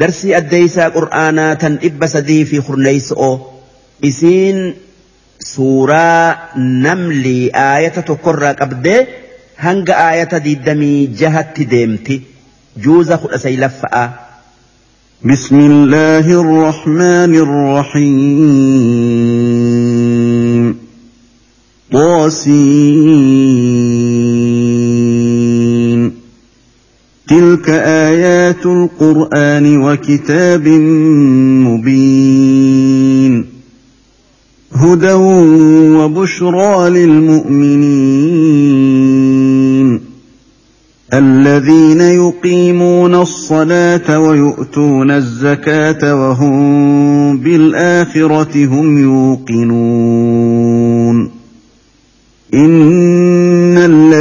darsii addeeysaa qur'aanaa tan dhibba sadii fi kurneeyso'o isiin suuraa namlii aayata tokkorraa qabdee hanga aayata diddamii jahatti deemti juuza kudha saylaffa'aa. بسم الله الرحمن الرحيم طاسين تلك آيات القرآن وكتاب مبين هدى وبشرى للمؤمنين الذين يقيمون الصلاة ويؤتون الزكاة وهم بالآخرة هم يوقنون إن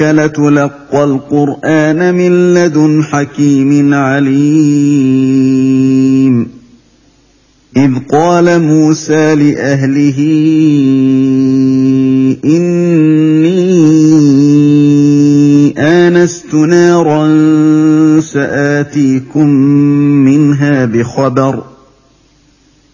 وإنك لتلقى القرآن من لدن حكيم عليم. إذ قال موسى لأهله إني آنست نارا سآتيكم منها بخبر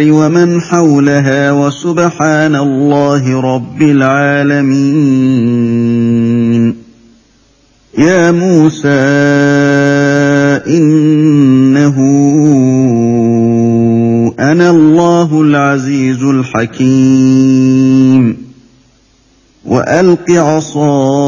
ومن حولها وسبحان الله رب العالمين. يا موسى إنه أنا الله العزيز الحكيم. وألق عصاك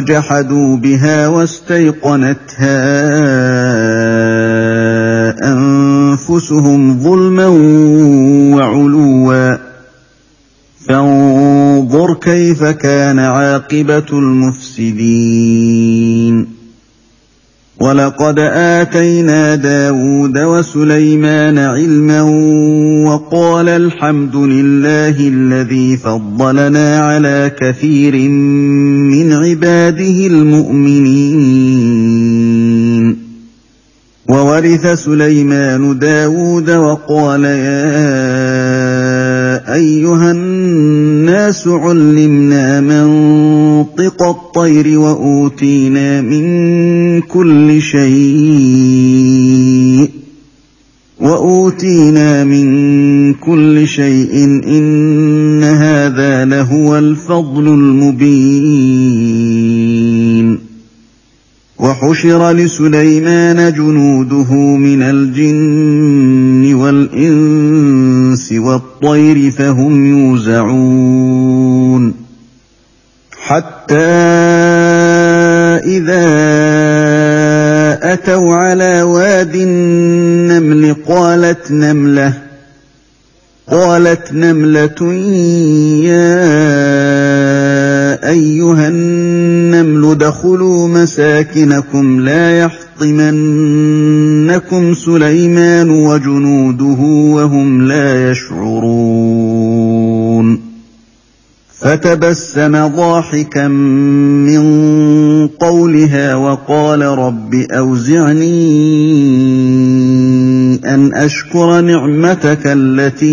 وجحدوا بها واستيقنتها أنفسهم ظلما وعلوا. فانظر كيف كان عاقبة المفسدين. ولقد آتينا داود وسليمان علما وقال الحمد لله الذي فضلنا على كثير من عباده المؤمنين وورث سليمان داود وقال يا أيها الناس علمنا منطق الطير وأوتينا من كل شيء وأوتينا من كل شيء إن هذا لهو الفضل المبين وحشر لسليمان جنوده من الجن والإنس والطير فهم يوزعون. حتى إذا أتوا على واد النمل قالت نملة قالت نملة يا أيها النمل ادخلوا مساكنكم لا يحطمنكم سليمان وجنوده وهم لا يشعرون فتبسم ضاحكا من قولها وقال رب أوزعني أن أشكر نعمتك التي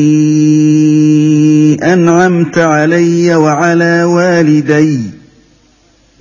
أنعمت علي وعلى والدي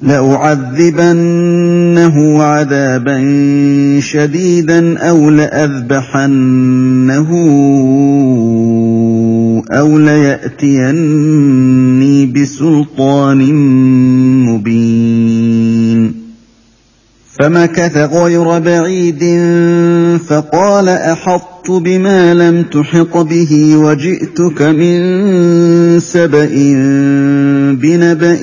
لأعذبنه عذابا شديدا أو لأذبحنه أو ليأتيني بسلطان مبين. فمكث غير بعيد فقال أحطت بما لم تحط به وجئتك من سبأ بنبأ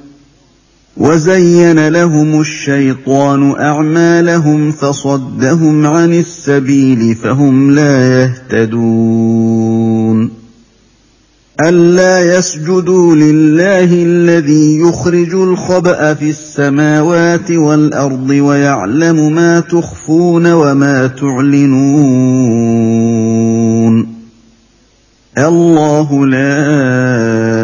وزين لهم الشيطان أعمالهم فصدهم عن السبيل فهم لا يهتدون. ألا يسجدوا لله الذي يخرج الخبأ في السماوات والأرض ويعلم ما تخفون وما تعلنون. الله لا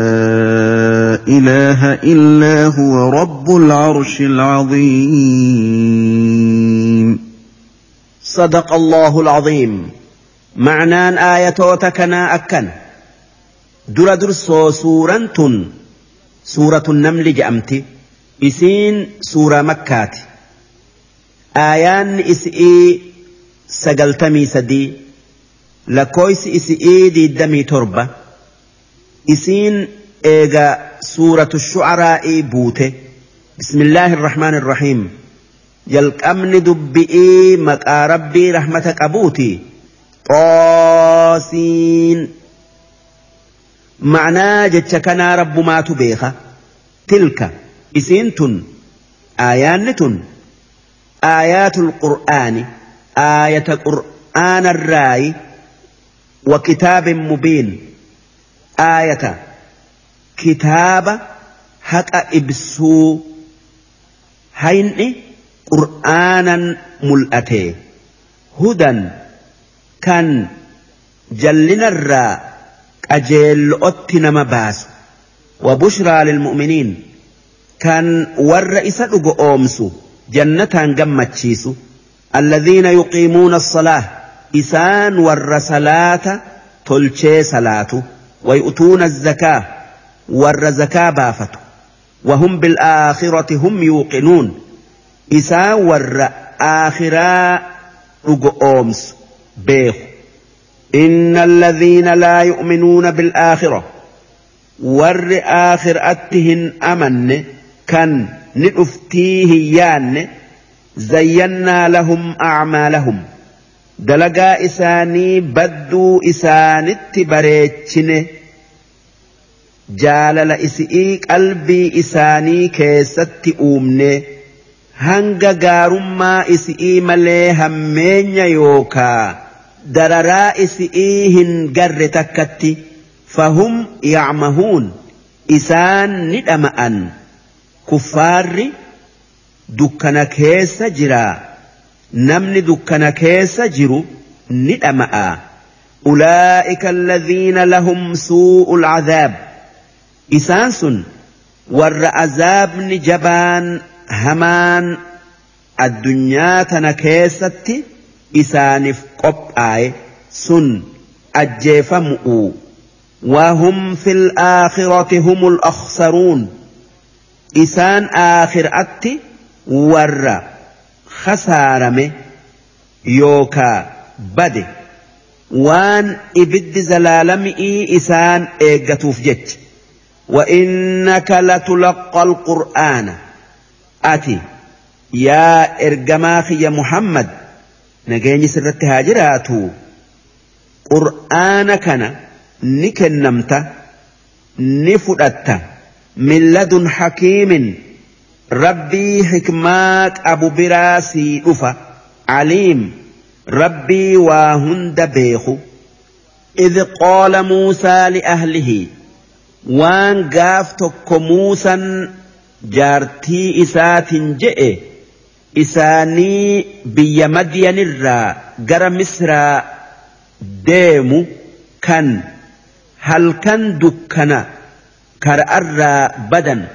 إله إلا هو رب العرش العظيم صدق الله العظيم معنان آياتوتكنا أكن dura dursoo suuraan tun suuratun namli je'amti isiin suuraa makkaati aayaanni isi'ii sagaltamii sadii lakkooysi isi'ii diiddamii torba isiin eega suuratu shu'araa'ii buute bismillaahi irrahmaan irrahiim jalqabni dubbi'ii maqaa rabbii rahmata qabuuti xoosiin معناه جتش كان رب ما تبيخ تلك إسينتن آيانتن آيات القرآن آية قرآن الراي وكتاب مبين آية كتاب حق إبسو هين قرآنا ملأته هدى كان جلنا الراء qajeello'otti nama baasu وبشرى للمؤمنين كان ور dhugo oomsu jannataan gammachiisu. الذين يقيمون الصلاة إسان ور صلاة تلشي صلاة ويؤتون زكاة بافت وهم بالآخرة هم يوقنون. إسان ور آخرا أومس بيخ إن الذين لا يؤمنون بالآخرة ور آخر أتهن أمن كان نؤفتيه يان زينا لهم أعمالهم. دلقا إساني بدو إسانت بريتشن jaalala isi'ii qalbii isaanii keessatti uumne hanga gaarummaa isi'ii malee hammeenya yookaa dararaa isi'ii hin garre takkatti fahum yacmahuun isaan ni dhama'an. Kuffaarri dukkana keessa jiraa namni dukkana keessa jiru ni dhama'a. Ulaa'ika alladhiina lahum suu'u alcadaab isaan sun warra azaabni jabaan hamaan addunyaa tana keessatti isaaniif qophaa'e sun ajjeefamu'u وهم في الآخرة هم الأخسرون إسان آخر أتي ور خسارمه يوكا بده وان إبد زلالمئي إسان إيقتوف جج وإنك لتلقى القرآن. أتي. يا إرجماخي يا محمد. نجيني سرت هاجراتو. قرآن كان نكنمت نفدت من لدن حكيم. ربي حكماك أبو براسي أفا عليم. ربي وهند بيخو إذ قال موسى لأهله تك موسى جارتي إسات جئ إساني بي مدين الرا قر مصر ديمو كان هل كان دكنا كرأر بدن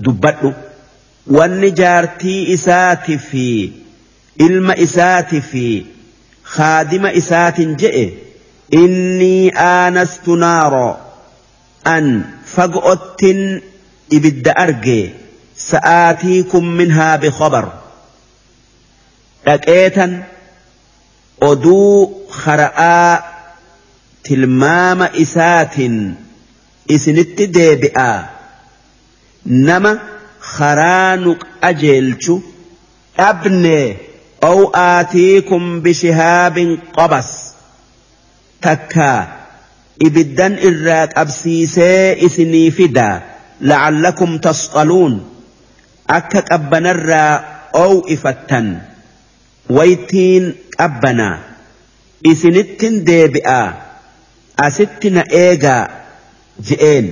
دبتو wanni jaartii isaati fi ilma isaati fi khaadima isaatin je'e innii aanastu naaroo an fago'ottin ibidda arge sa'aatiikum minhaa bikhabar dhaqeetan oduu khara'aa tilmaama isaatin isinitti deebi'aa nama karaa nu qajeelchu dhabne aw aatiikum bishihaabin qabas takka ibiddan irraa qabsiisee isinii fida la'allakum tasqaluun akka qabbanarraa ow ifattan waytiin qabbanaa isinittin deebi'aa asitti na eegaa je'een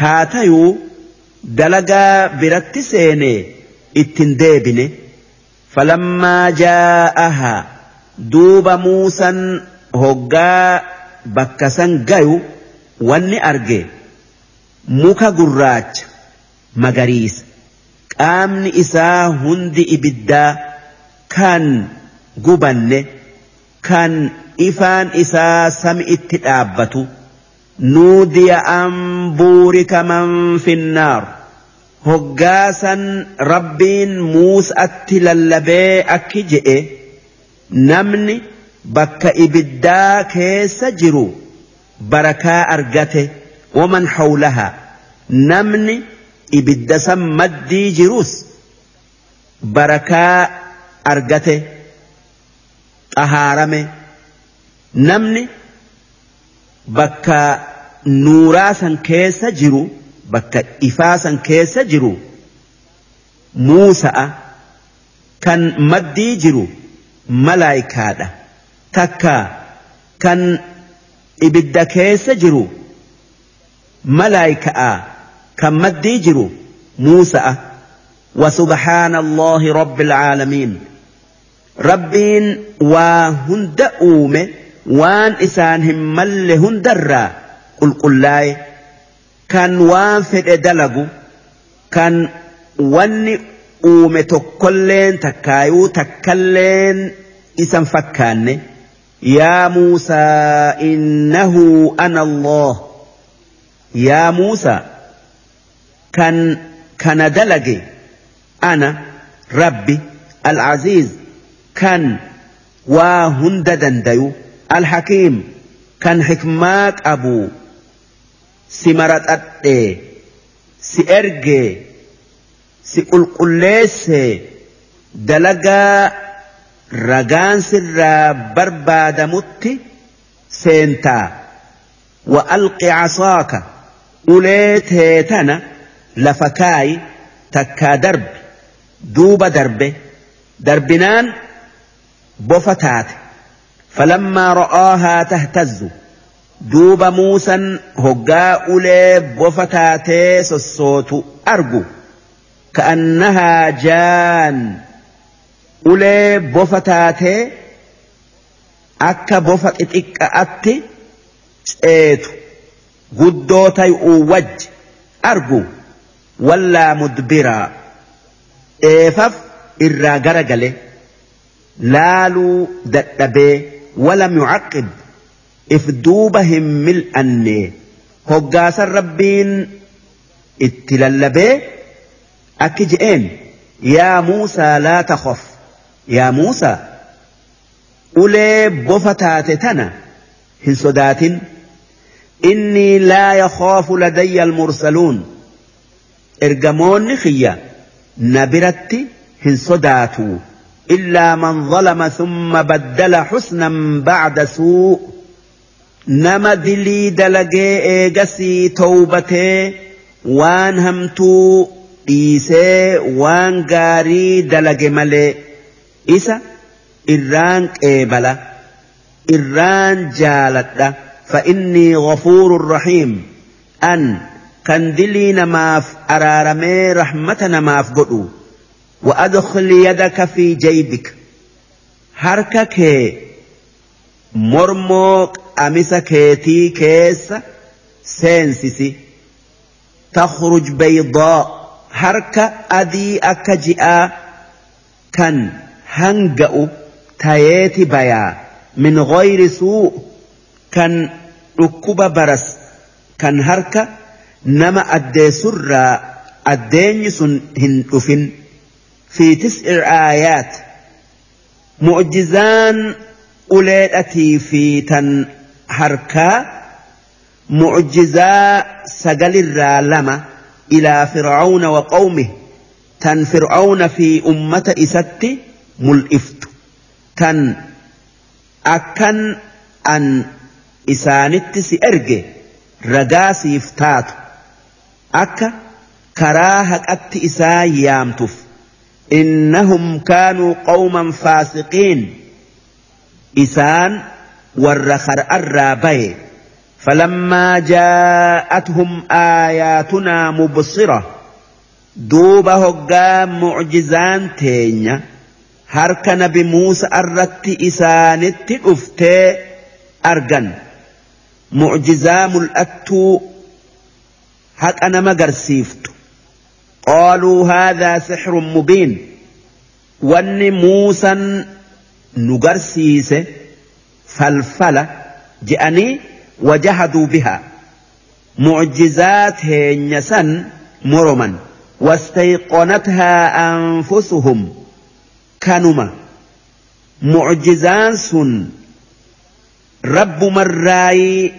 haa tayuu dalagaa biratti seene ittin deebine falammaa jaa'aha duuba muusan hoggaa bakka san gayu wanni arge muka gurraacha magariisa. Qaamni isaa hundi ibiddaa kan gubanne kan ifaan isaa sami itti dhaabbatu nuudiya an buurika man finnaar hoggaasan rabbiin muusatti lallabee akki je'e namni bakka ibiddaa keessa jiru barakaa argate waman hawlaha namni ibidda san maddii jirus barakaa argate xahaarame namni bakka nuuraa san keessa jiru bakka ifaa san keessa jiru muusa'a kan maddii jiru malaayikaadha. Takka kan ibidda keessa jiru malaayika'a kan maddii jiru muusa'a وسبحان الله رب العالمين ربين وهند أومه waan isaan hin malle hundarraa qulqullaa'e kan waan fedhe dalagu kan wanni uume tokkolleen takkaayuu takkalleen isan fakkaanne yaa muusaa innahu ana allah yaa muusaa kan kana dalage ana rabbi alcaziiz kan waa hunda dandayu الحكيم كان حكماك أبو سمرت أدي سئرجي سئل قليس دلقا رقان سر برباد مت سينتا وألق عصاك أوليت هيتنا لفكاي تكا درب دوب دربه دربنان بوفتات فلما رآها تهتز duuba muusan hoggaa ulee bofa taatee sossootu argu. Ka'annahaa jaan ulee bofa taatee akka bofa xixiqqa'atti ceetu guddoo tay'uu wajji argu wallaa mudbiraa dheefaf irraa gara gale laaluu dadhabee walam yucaqqib if duuba hin mil'anne hoggaasan rabbiin itti lallabee akki je'een yaa muusaa laa takhaf yaa muusaa ulee bofa taate tana hin sodaatin innii laa yakhaafu ladayya almursaluun ergamoonni kiyya na biratti hin sodaatu illaa man zalama thumma baddala xusnan bacda suu nama dilii dalagee eegasii towbatee waan hamtuu dhiisee waan gaarii dalage malee isa irraan qeebala irraan jaaladha. فإني غفور رحيم أن كان دلي نماف أرارمي رحمة نماف قدو وأدخل يدك في جيبك هركك مرموك أمس كيتي كيس سينسسي تخرج بيضاء هرك أدي أكجئا كان هنجأ تياتي بيا من غير سوء كان ركوب برس. كان هرك نما أدي سرى أدين سن هندفن في تسع آيات. معجزان أولئتي في تن هركا معجزا سجل الرالمة إلى فرعون وقومه. تن فرعون في أمة إست ملئفت تن أكن أن إسانت سأرجي رجاسي فتات أكا كراهك أت إسا يامتف إنهم كانوا قوما فاسقين إسان والرخر الرابي فلما جاءتهم آياتنا مبصرة دوب هقا معجزان تينيا هرك نبي موسى أردت إسانت أفتي أرجن معجزا ملأتو هك أنا ما قرسيفت قالوا هذا سحر مبين واني موسى نقرسيس فالفلة جأني وجحدوا بها معجزات هنسا مرما واستيقنتها كنما معجزان سن. رب مراي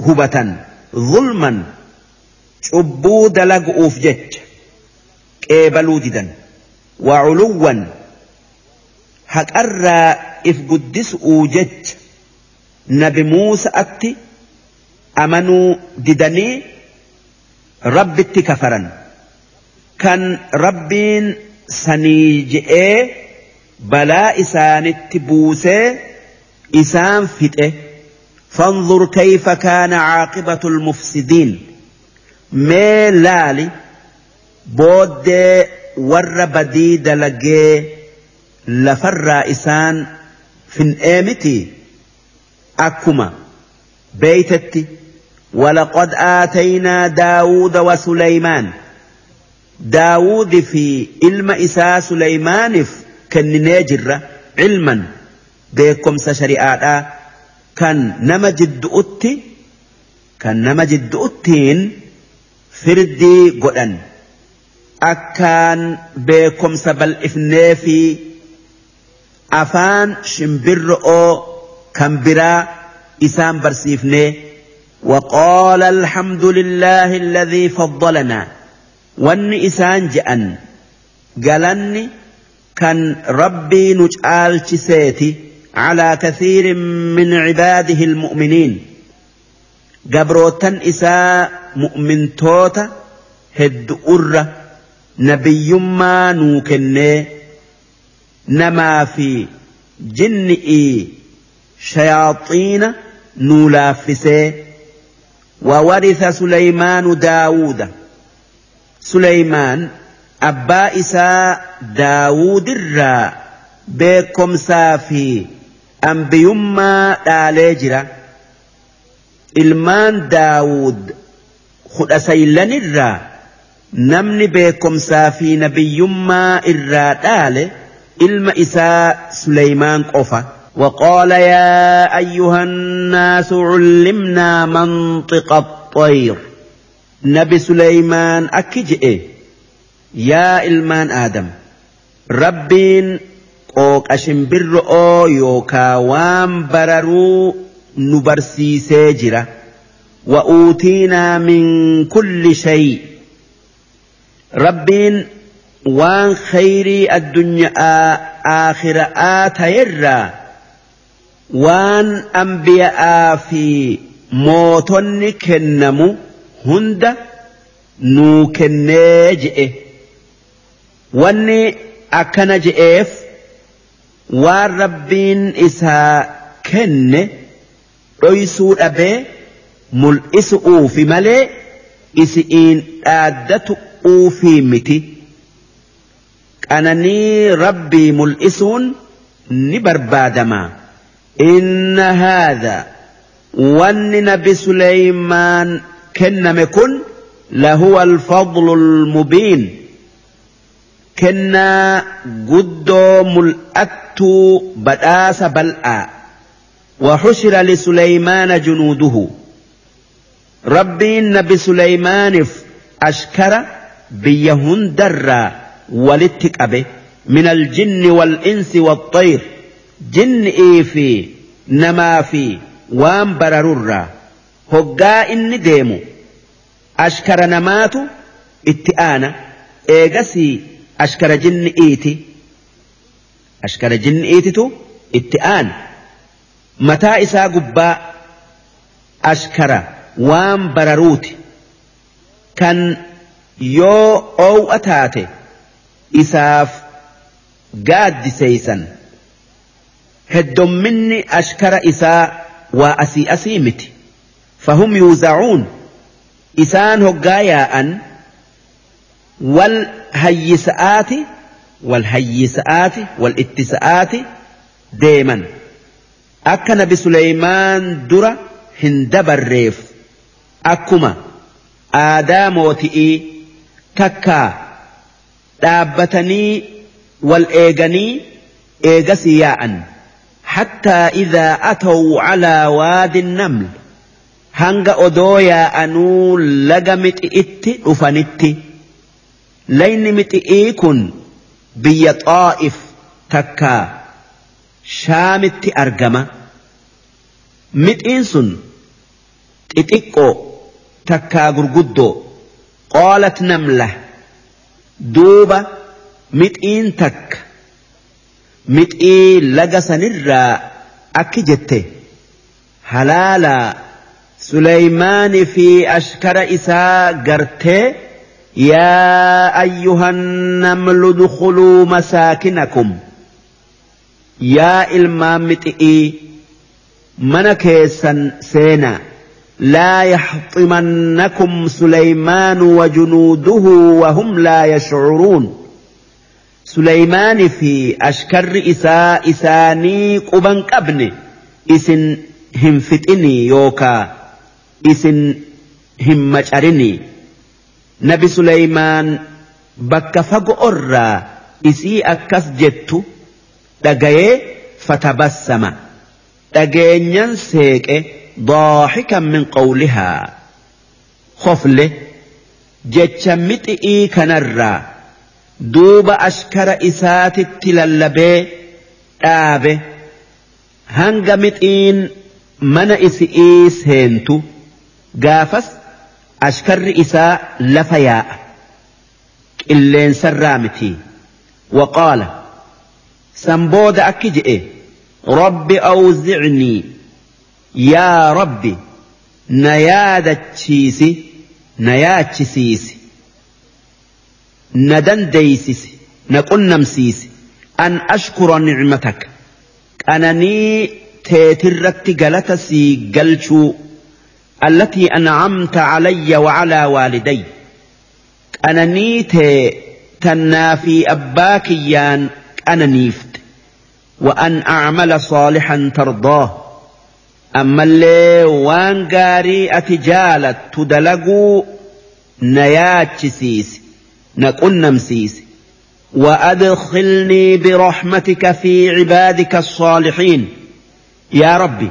هبة ظلما. شبو دلق أوفجج قيبلوا ددا وعلوا. هكأرى إف قدس أوجج نبي موسى أتي. أمنوا ددني رب كفرا. كان ربين سنيجئ بلا إسان بوسي إسان فتئ فانظر كيف كان عاقبة المفسدين ميلالي بود ور بديد لقي لفر إسان فين إيمتي أكما بيتتي ولقد آتينا داود وسليمان داود في علم إساء سليمان بكم سشريعات كان نما جد أتي كان نما جد أتين فردي قدن أكان بكم سبل إفني في أفان شمبر أو كمبرا إسام برسيفني وقال الحمد لله الذي فضلنا وان إسان جأن قالني كان ربي نجعل سيتي على كثير من عباده المؤمنين. قبروتا إساء مؤمن توتا هد أرة نبي ما نوكني. نما في جنئي شياطين نولافسي. وورث سليمان داود سليمان أبا إساء داود الرا بكم سافي أنبيما دالجرا ilmaan daawud kudha saylan irraa namni beekomsaa fi nabiyyummaa irraa dhaale ilma isaa Suleymaan qofa. وقال يا أيها الناس علمنا منطق الطير نبي سليمان أكجئ يا إلمان آدم ربين قوك أشنبر أو يوكا وام بررو نبرسيسee jira. وأوتينا من كل شيء ربين وان خيري الدنيا آخر آتيرا وان أنبياء في موتن كنمو هند نو كنجئ واني أكن جئف وان ربين إسا كنه dhoysuu dhabee mul'isu'uufi malee isi'iin dhaaddatu'uufi miti qananii rabbii mul'isuun ni barbaadama inna haadha wanni nabi suleymaan kenname kun لهو الفضل المبين كنا قدو ملأتو بداس بلآ وحشر لسليمان جنوده ربي نبي سليمان أشكر بيهن درا ولتك من الجن والإنس والطير جن إيفي نما في وام بررر هقا إني ديمو أشكر نماتو اتئانا إيغسي ashkara jinni'iiti ashkara jinni'iititu itti aana mataa isaa gubbaa ashkara waan bararuuti. Kan yoo oow'a taate isaaf gaaddiseeysan heddomminni ashkara isaa waa asii asii miti. Fahum yuuzacuun. Isaan hoggaa yaa'an. والهيسات والهيسات والاتساءات دائما. أكن بسليمان درا هندب الريف أكما آدام وتئي تكا. دابتني والإيغني إيغسياء. حتى إذا أتوا على واد النمل هنغ أدويا أنو لغمت إتي افانتي layni mixi'ii kun biyya xaa'if takka shaamitti argama. Mixiin sun xixiqqoo takkaa gurguddoo. Qoolat namla duuba mixiin takka. Mixii laga sanirraa akki jette. Halaalaa suleymaani fi ashkara isaa gartee. يا أيها النمل ادخلوا مساكنكم. يا المامتئي من كيسا سينا لا يحطمنكم سليمان وجنوده وهم لا يشعرون. سليمان في أشكر إساء إساني قبن قبن إسن هم فتني يوكا isin hin macarinii nabi Suleymaan bakka fago irraa isii akkas jettu dhagayee fatabassama. Dhageenyan seeqe daaxikan min qawlihaa kofle jecha mixi'ii kanarraa duuba ashkara isaatitti lallabee dhaabe. Hanga mixiin mana isi'ii seentu gaafas ashkarri isaa lafa yaa'a qilleensarraa miti waqaala san booda akki je'e rabbi awzicnii yaa rabbi na yaadachiisi na yaachisiisi na dandeeysisi na qunnamsiisi an ashkura nicmataka qananii teetirratti galata sii galchuu التي أنعمت علي وعلى والدي. أنا نيت تنافي أباكيان أنا نيفت. وأن أعمل صالحا ترضاه. أما اللي وان قاري أتجالت تدلقوا نياتشسيس نكون نمسيس. وأدخلني برحمتك في عبادك الصالحين. يا ربي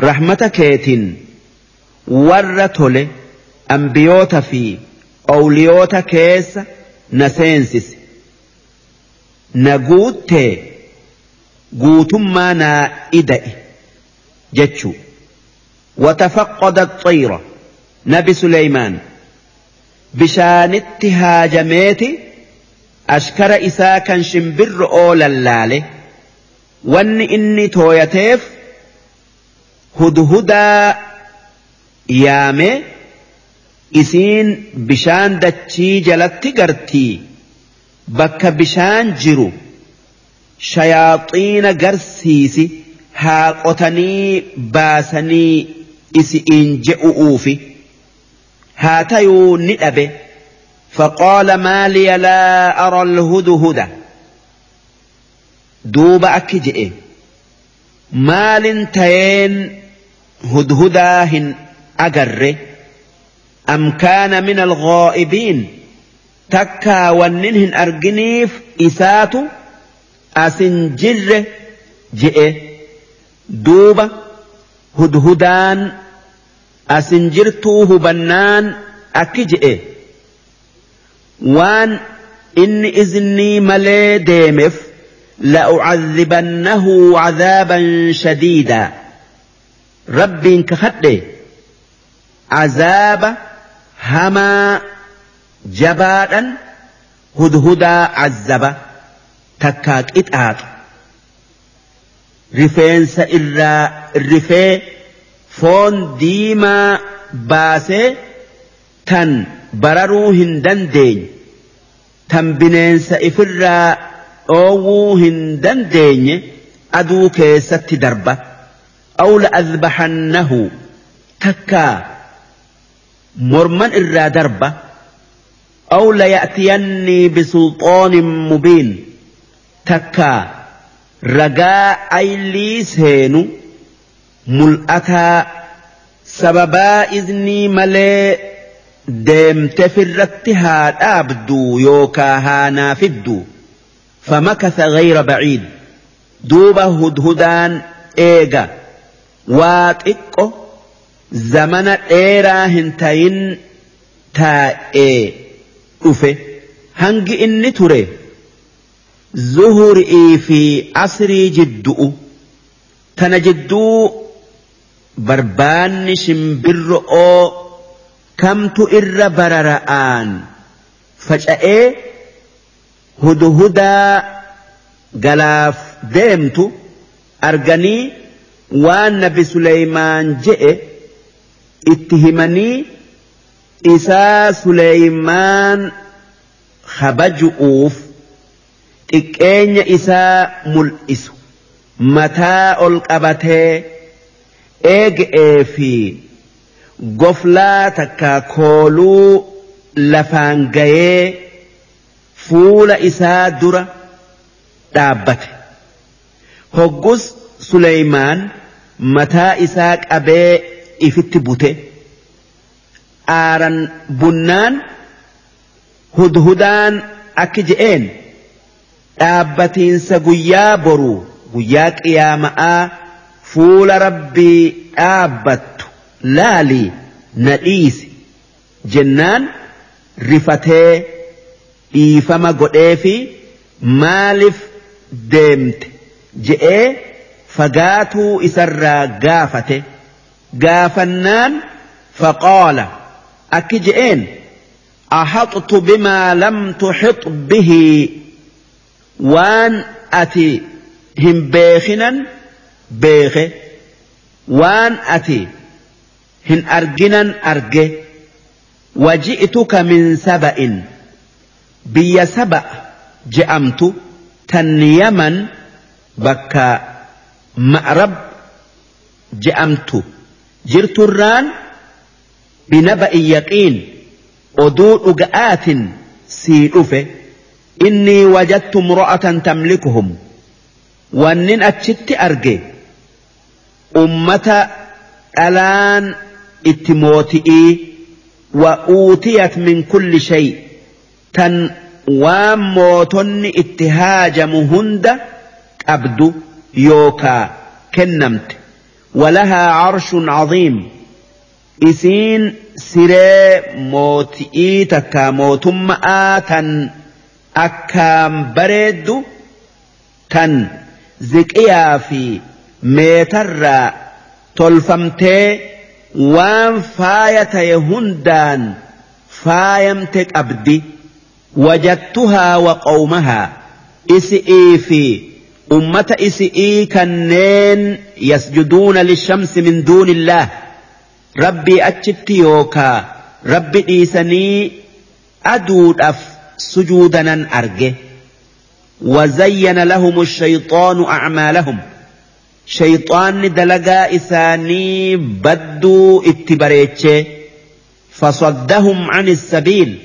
رحمتك يتن ورتل أنبيوت في أوليوت كيس نسينسس نقوت قوتما نا إدئ جتشو وتفقد الطير نبي سليمان بشانت هاجميتي أشكر إسا كان شمبر أولا اللالي وان إني تويتيف هدهدا يامي isiin bishaan dachii jalatti gartii bakka bishaan jiru shayaaxiina garsiisi haa qotanii baasanii isi'iin je'u'uufi haa tayuu ni dhabe فقال ما لي لا أرى الهدهد دوب أكجئ مال تين هدهداهن أجر أم كان من الغائبين تكا وننهن أرجنيف إسات أسنجر جئ دوب هدهدان أسنجرتوه بنان أكجئ waan inni iznii malee deemeef la'ucadhibannahu cadaaban shadiidaa rabbiin kakadhe cazaaba hamaa jabaadhan hudhudaa cazzaba takkaa qixaaxa rifeensa irraa rifee foon diimaa baasee tan bararuu hin dandeenye tan bineensa ifirraa dhoowwuu hin dandeenye aduu keessatti darba aw la'adbaxannahu takkaa مرمن إرى دربة. أو ليأتيني بسلطان مبين. تكا رجاء أيلي سينو. ملأتا سببا إذني ملي. دمت في الرتها أبدو. يوكا هانا فدو. فمكث غير بعيد. دوب هدهدان إيجا واتقو zamana dheeraa hin tayin taa'ee dhufe. Hangi inni ture zuhurii fi asrii jiddu'u. Tana jidduu barbaanni shimbirro'oo kamtu irra barara'aan faca'ee hudhudaa galaaf deemtu arganii waan nabi Suleymaan je'e itti himanii isaa Suleymaan kabaju'uuf xiqqeenya isaa mul'isu. Mataa ol qabatee eega'ee fi goflaa takka kooluu lafaan gayee fuula isaa dura dhaabbate. Hoggus Suleymaan mataa isaa qabee ifitti bute. Aaran bunnaan hudhudaan akki je'een. Dhaabbatiinsa guyyaa boruu guyyaa qiyaama'aa fuula rabbii dhaabbattu. Laalii na dhiisi. Jennaan rifatee dhiifama godhee fi maaliif deemte? Je'ee fagaatuu isarraa gaafate faqaala akki je'een أحطت بما لم تحط به. وان أتي هم بيخنا بيخه وان أتي هن أرجنا أرجه وجئتك من سبأ. بي سبأ جأمت تن يمن بكا مأرب جأمت. جرت الران بنبأ يقين أدور أقآت سيئفه إني وجدت امرأة تملكهم وأنن أتشت أرجي أمة ألان اتموتئي وأوتيت من كل شيء تن واموتن اتهاجم هند أبدو يوكا كنمت ولها عرش عظيم. إسين سري موتئي تكا موتم آتا أكام بريد تن. زكيا في ميتر تلفمتي وان فاية يهندان. فايمتك أبدي. وجدتها وقومها. إسئي في إسئي كنين يسجدون للشمس من دون الله. ربي أتشت يوكا. ربي إيساني أدود أف سجودنا أرجه. وزين لهم الشيطان أعمالهم. شيطان دلقا إساني بدو اتبريتش فصدهم عن السبيل.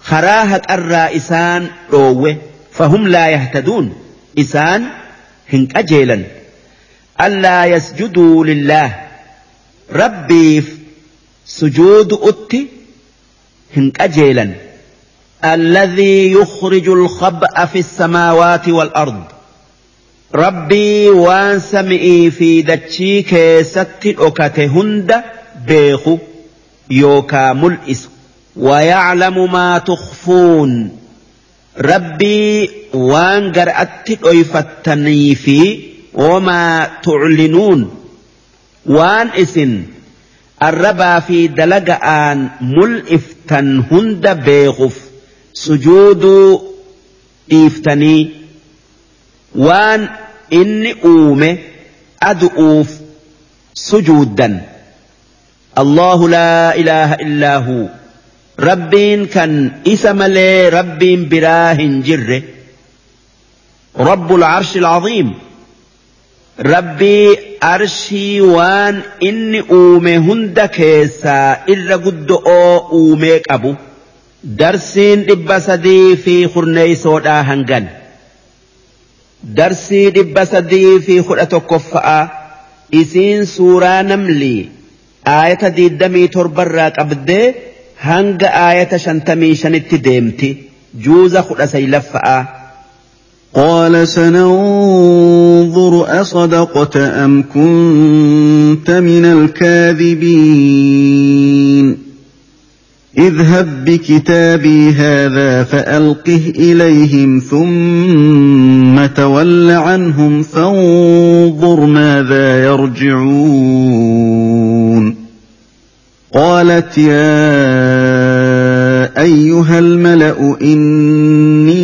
خراهة الرائسان روه. فهم لا يهتدون. هنك أجيلا ألا يسجدوا لله ربي سجود أتي هنك أجيلا الذي يخرج الخبأ في السماوات والأرض ربي وان سمئي في دتشي كيست أكتهند بيخو يوكا ملئس ويعلم ما تخفون وان قرأت أيفتني في وما تعلنون وان اسن الربا في دلقان ملئفتن هند بيغف سجود إفتني وان إني أومه أدؤوف سجودا الله لا إله إلا هو ربين كان إسم لي ربين براه جره رب العرش العظيم. ربي أرشي وان إني أومي هند كيسا. إلا قد أوميك أبو درسين إبا سدي في خرني سودا هنغن. درسي إبا سدي في خرأة كفاء إسين سورة نملي. آية دي الدمي تربرات أبدي hanga aayata shantamii shanitti deemti juuza kudha saylaffa'aa. قال سننظر أصدقت أم كنت من الكاذبين. اذهب بكتابي هذا فألقه إليهم ثم تول عنهم فانظر ماذا يرجعون. قالت يا أيها الملأ إني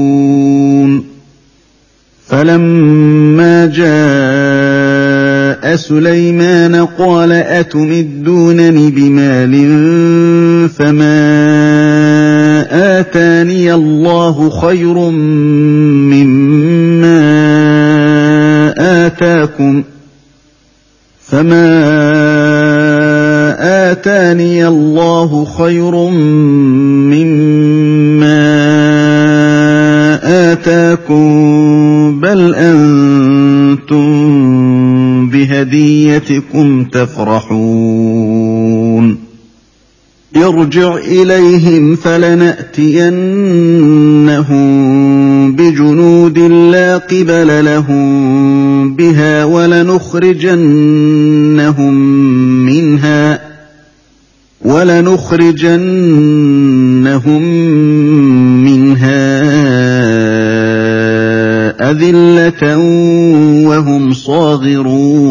فلما جاء سليمان قال أتمدونني بمال فما آتاني الله خير مما آتاكم فما آتاني الله خير بهديتكم تفرحون. ارجع إليهم فلنأتينهم بجنود لا قبل لهم بها ولنخرجنهم منها ولنخرجنهم منها أذلة وهم صاغرون.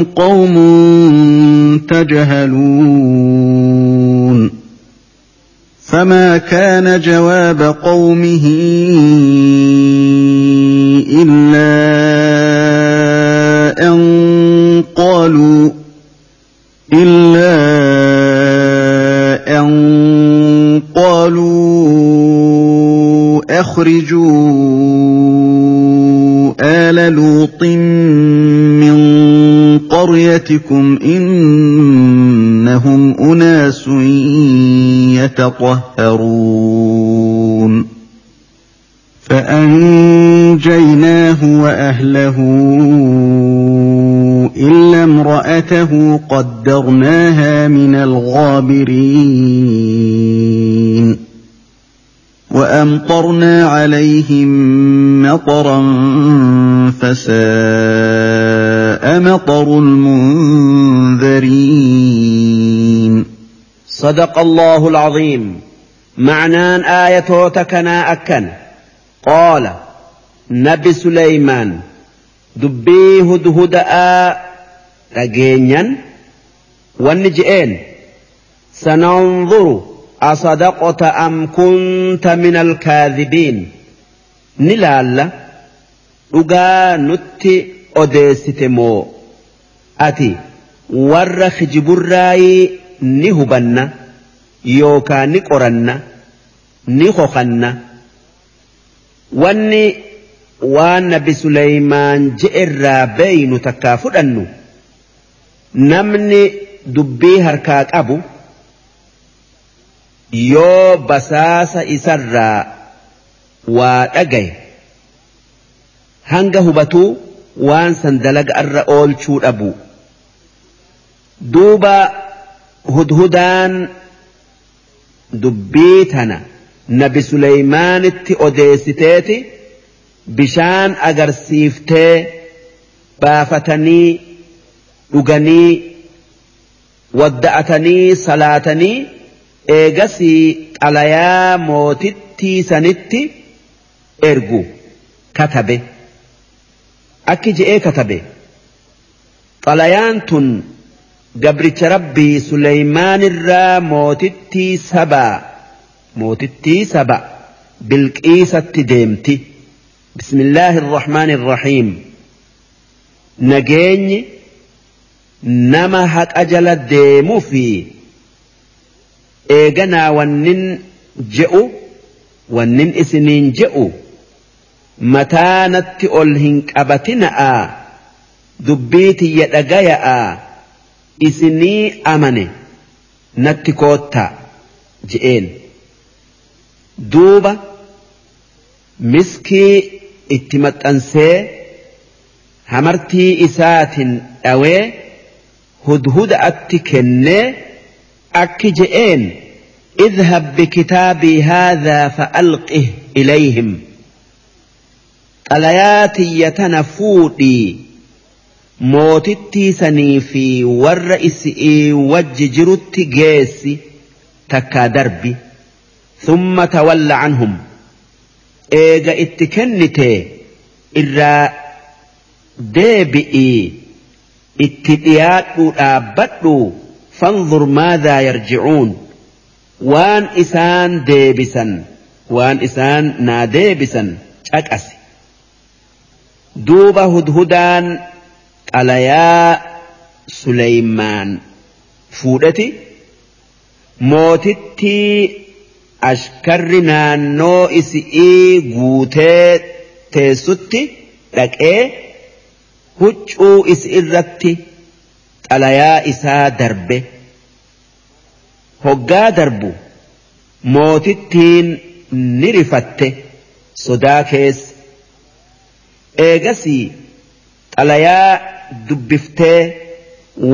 قوم تجهلون فما كان جواب قومه إلا أن قالوا إلا أن قالوا أخرجوا قريتكم إنهم أناس يتطهرون. فأنجيناه وأهله إلا امرأته قدرناها من الغابرين. وأمطرنا عليهم مطرا أمطر المنذرين صدق الله العظيم. معنى آية تكنا أكن. قال نبي سليمان دبي هدهدا رجينيا. والنجئين سننظر أصدقت أم كنت من الكاذبين؟ نلال لغا نتي odeessite moo? Ati warra kijiburraayii ni hubanna yookaa ni qoranna ni hokanna wanni waan nabi Suleymaan je'erraa beeynu takkaa fudhannu namni dubbii harkaa qabu yoo basaasa isarraa waa dhagaye hanga hubatuu waan san dalaga irra oolchuu dhabu duuba hudhudaan dubbii tana nabi Suleymaanitti odeessiteeti. bishaan agarsiiftee baafatanii dhuganii wadda'atanii salaatanii eegasii xalayaa mootittii sanitti ergu katabe akki je'ee katabe xalayaan tun gabricha rabbii suleymaanirraa mootittii sabaa mootittii saba bilqiisatti deemti. بسم الله الرحمن الرحيم نجيني نما حق أجل ديمو في إيغنا ونن جئو ونن إسنين جئو متانت أولهنك أبتنا دبيتي يدقيا إسني أمني نتكوتا جئين دوبا miskii itti maxxansee hamartii isaatiin dhawee hudhuda atti kennee akki je'een اذهب بكتابي هذا فألقه إليهم xalayaati yatanafuudhii mootittii sanii fi warra isi'ii wajji jirutti geessi takkaa darbi thumma tawalla canhum eega itti kennite irraa deebi'ii itti dhiyaadhuu dhaabbadhu فانظر ماذا يرجعون وان إسان ديبسا وان إسان نا ديبسا أكأس دوب هدهدان قليا سليمان فودتي موتتي ashkarri naannoo isi'ii guutee teessutti dhaqee huccuu isi irratti xalayaa isaa darbe hoggaa darbu mootittiin ni rifatte sodaa keessa eegasii xalayaa dubbiftee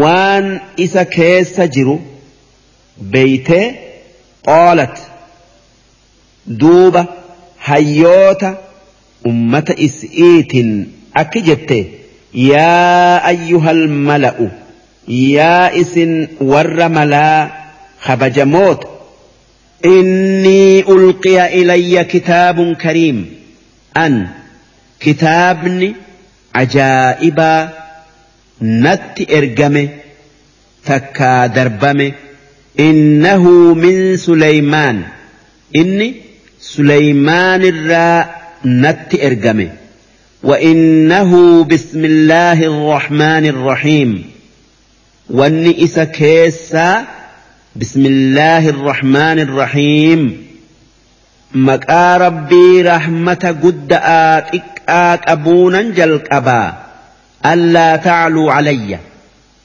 waan isa keessa jiru beeytee qoolat duuba hayyoota ummata isiitiin akki jette yaa ayyuhal mala'u yaa isin warra malaa kabajamoota innii ulqiya ilayya kitaabun kariim an عجائبا نت إرجمه تكا دربمه إنه من سليمان إني سليمان الراء نت إرجمه وإنه بسم الله الرحمن الرحيم والنئس كيسا بسم الله الرحمن الرحيم مكا ربي رحمة قد آتك أبونا جلقبا ألا تعلوا علي.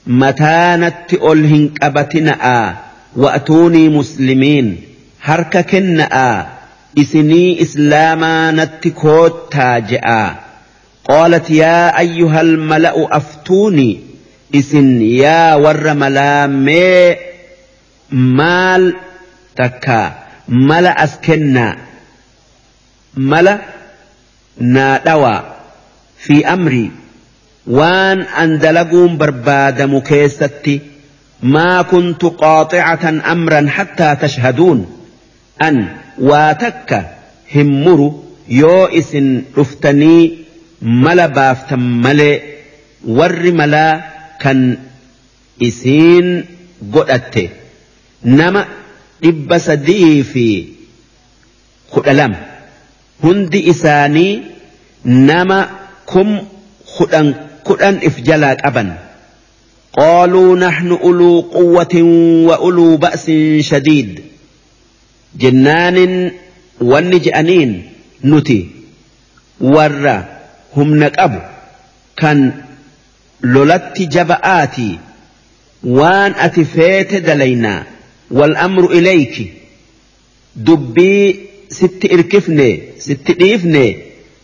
متانت ألهن أبتنا وأتوني مسلمين. هرك كنأ إسني إسلاما نتكوت تاجئا. قالت يا أيها الملأ أفتوني إسن يا ور ملامي مال تكا ملا أسكنا ملا نادوا في أمري. وان أندلقون برباد مكيستي ما كنت قاطعة أمرا حتى تشهدون. أن واتك همر يو إسن رفتني ملا بافتم ملي. ور ملا كان إسين قدأته nama dhibba sadii fi kudha lama hundi isaanii nama kum kudhan kudhan if jalaa qaban. قالوا نحن أولو قوة وأولو بأس شديد جنان والنجأنين نتي ور هم نقب كان لولت جبآتي وان أتفيت دلينا والأمر إليك دبي ست إركفني ست إيفني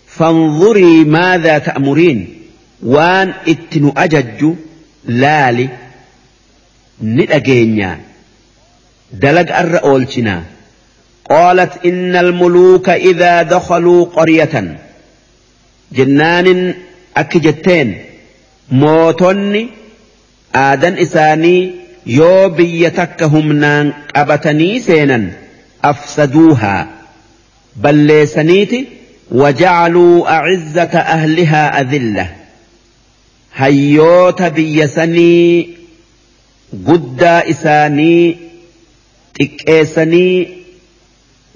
فانظري ماذا تأمرين وان اتن أجج لالي ندأجينيا دلق الرؤولتنا قالت إن الملوك إذا دخلوا قرية جنان أكجتين موتني آدن إساني yoo biyya takka qabatanii seenan afsaduuhaa. بل سنيتي وجعلوا أعزة أهلها أذلة هيوت بيسني قد إساني تكيسني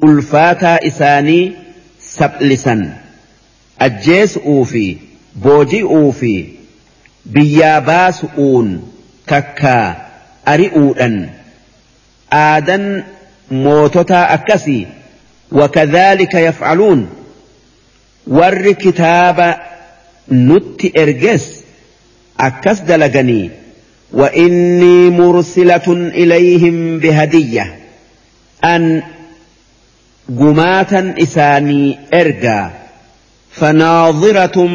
ألفاتا إساني سبلسا أجيس أوفي بوجي أوفي بياباس أون تكا أري أودن آدن موتوتا أكسي وكذلك يفعلون. ور كتاب نت إرجس أكس دلقني وإني مرسلة إليهم بهدية. أن جماتا إساني إرجا فناظرة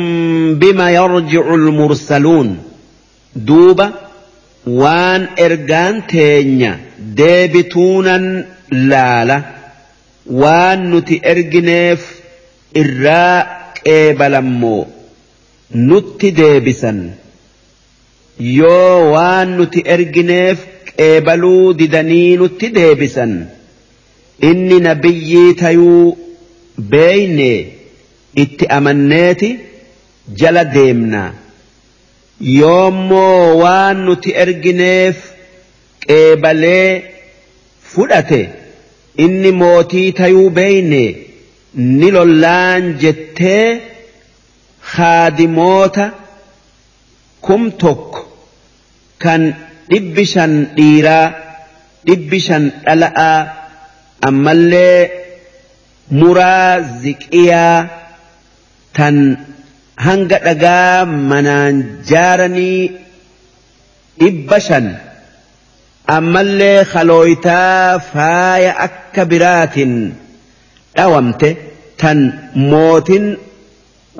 بما يرجع المرسلون. دوبا وان إرجان تينيا ديبتونا لا, لا waan nuti ergineef irraa qeebalammoo nutti deebisan yoo waan nuti ergineef qeebaluu didanii nutti deebisan inni nabiyyii tayuu beeyne itti amanneeti jala deemnaa yoommoo waan nuti ergineef qeebalee fudhate inni mootii tayuu beeyne ni lollaan jettee haadimoota kum tokko kan dhibbi shan dhiiraa dhibbi shan dhala'aa ammallee muraa ziqiyaa tan hanga dhagaa manaan jaaranii dhibba shan ammallee kalooytaa faaya akka biraatiin dhawamte tan mootin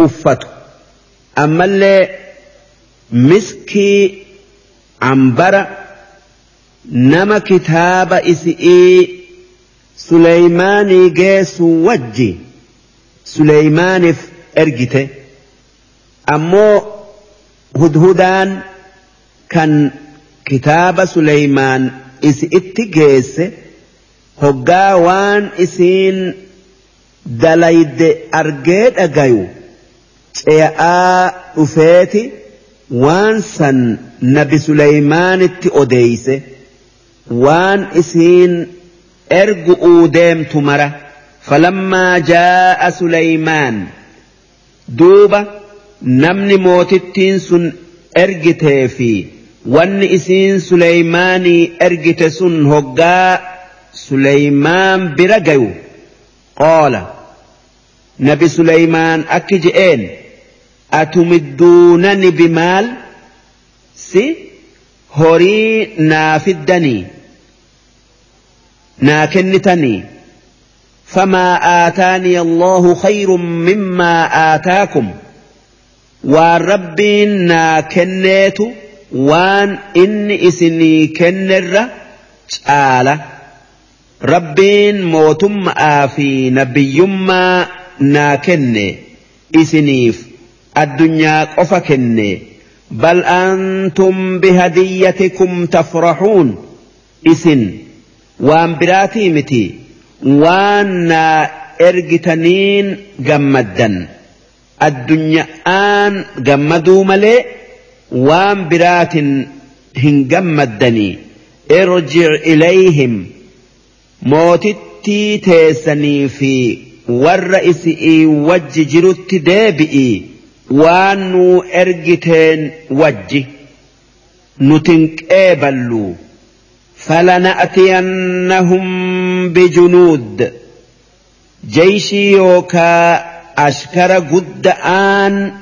uffatu ammallee miskii ambara nama kitaaba isi'ii Suleymaanii geessu wajji Suleymaaniif ergite ammoo hudhudaan kan kitaaba Suleymaan isi itti geesse hoggaa waan isiin dalayde argee dhagayu ce'aa dhufeeti waan san nabi Suleymaanitti odeeyse waan isiin ergu'uu deemtu mara. Falammaa jaa'a Suleymaan duuba namni mootittiin sun ergitee wanni isiin Suleymaanii ergite sun hoggaa Suleymaan bira gayu qoola nabi Suleymaan akki je'een atumidduunani bimaal si horii naa fiddanii naa kennitanii فما آتاني الله خير مما آتاكم والربين نا كنيت waan inni isinii kennerra caala. Rabbiin mootummaa fi nabiyyummaa naa kenne. Isiniif addunyaa qofa kenne. Bal antum bihadiyyatikum tafrahuun. Isin waan biraatii miti. Waan naa ergitaniin gammaddan. Addunyaan gammaduu malee waan biraatin hin gammaddanii irjic ilayhim mootittii teessanii fi warra isi'ii wajji jirutti deebi'ii waan nuu ergiteen wajji nutin qeeballuu فلنأتينهم بجنود جيشي يوكا أشكر قد آن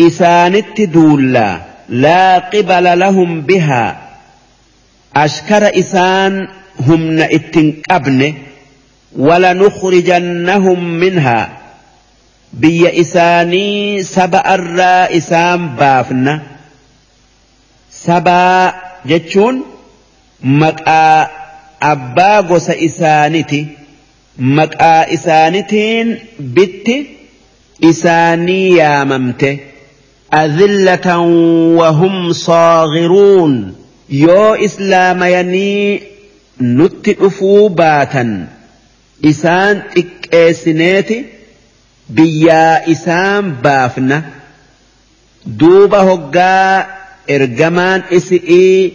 إسانت دولا لا قبل لهم بها. أشكر إسان هم نئتن أبن ولنخرجنهم منها. بي إساني سبأ الرا إسان بافنا سبأ جتشون؟ maqaa abbaa gosa isaaniti maqaa isaanitiin bitti isaanii yaamamte adillatan wahum saagiruun yoo islaamayanii nutti dhufuu baatan isaan xiqqeessineeti biyyaa isaan baafna duuba hoggaa ergamaan isi'ii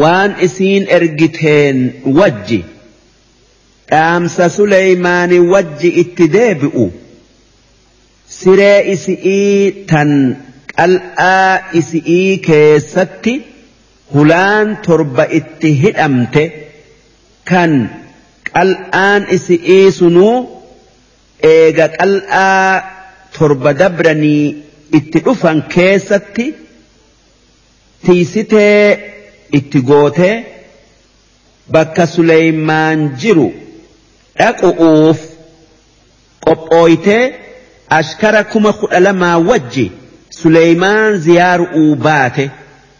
waan isiin ergiteen wajji dhaamsa Suleymaani wajji itti deebi'u siree isi'ii tan qal'aa isi'ii keessatti hulaan torba itti hidhamte kan qal'aan isi'ii sunuu eega qal'aa torba dabranii itti dhufan keessatti tiisitee itti gootee bakka Suleymaan jiru dhaqu'uuf qophooytee lamaa wajji Suleymaan ziyaaru'uu baate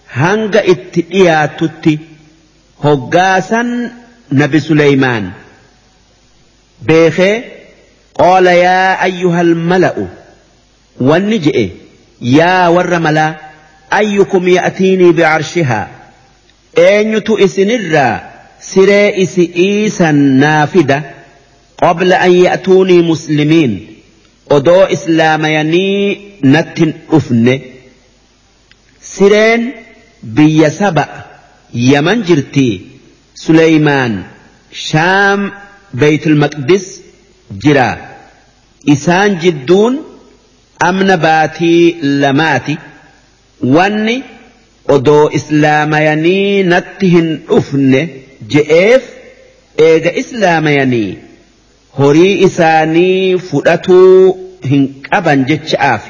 hanga itti dhiyaatutti hoggaasan nabi Suleymaan beekee qaala yaa ayyuhal mala'u wanni je'e yaa warra malaa ayyukum ya'tiinii bicarshihaa eenyutu isinirraa siree isi'ii san naafida qabla an ya'tuunii muslimiin odoo islaamayanii nattin dhufne sireen biyya saba yaman jirtii suleymaan shaam beeytul maqdis jira isaan jidduun amna baatii lamaati wanni odoo islaamayanii natti hin dhufne je'eef eega islaamayanii horii isaanii fudhatuu hin qaban jecha'aaf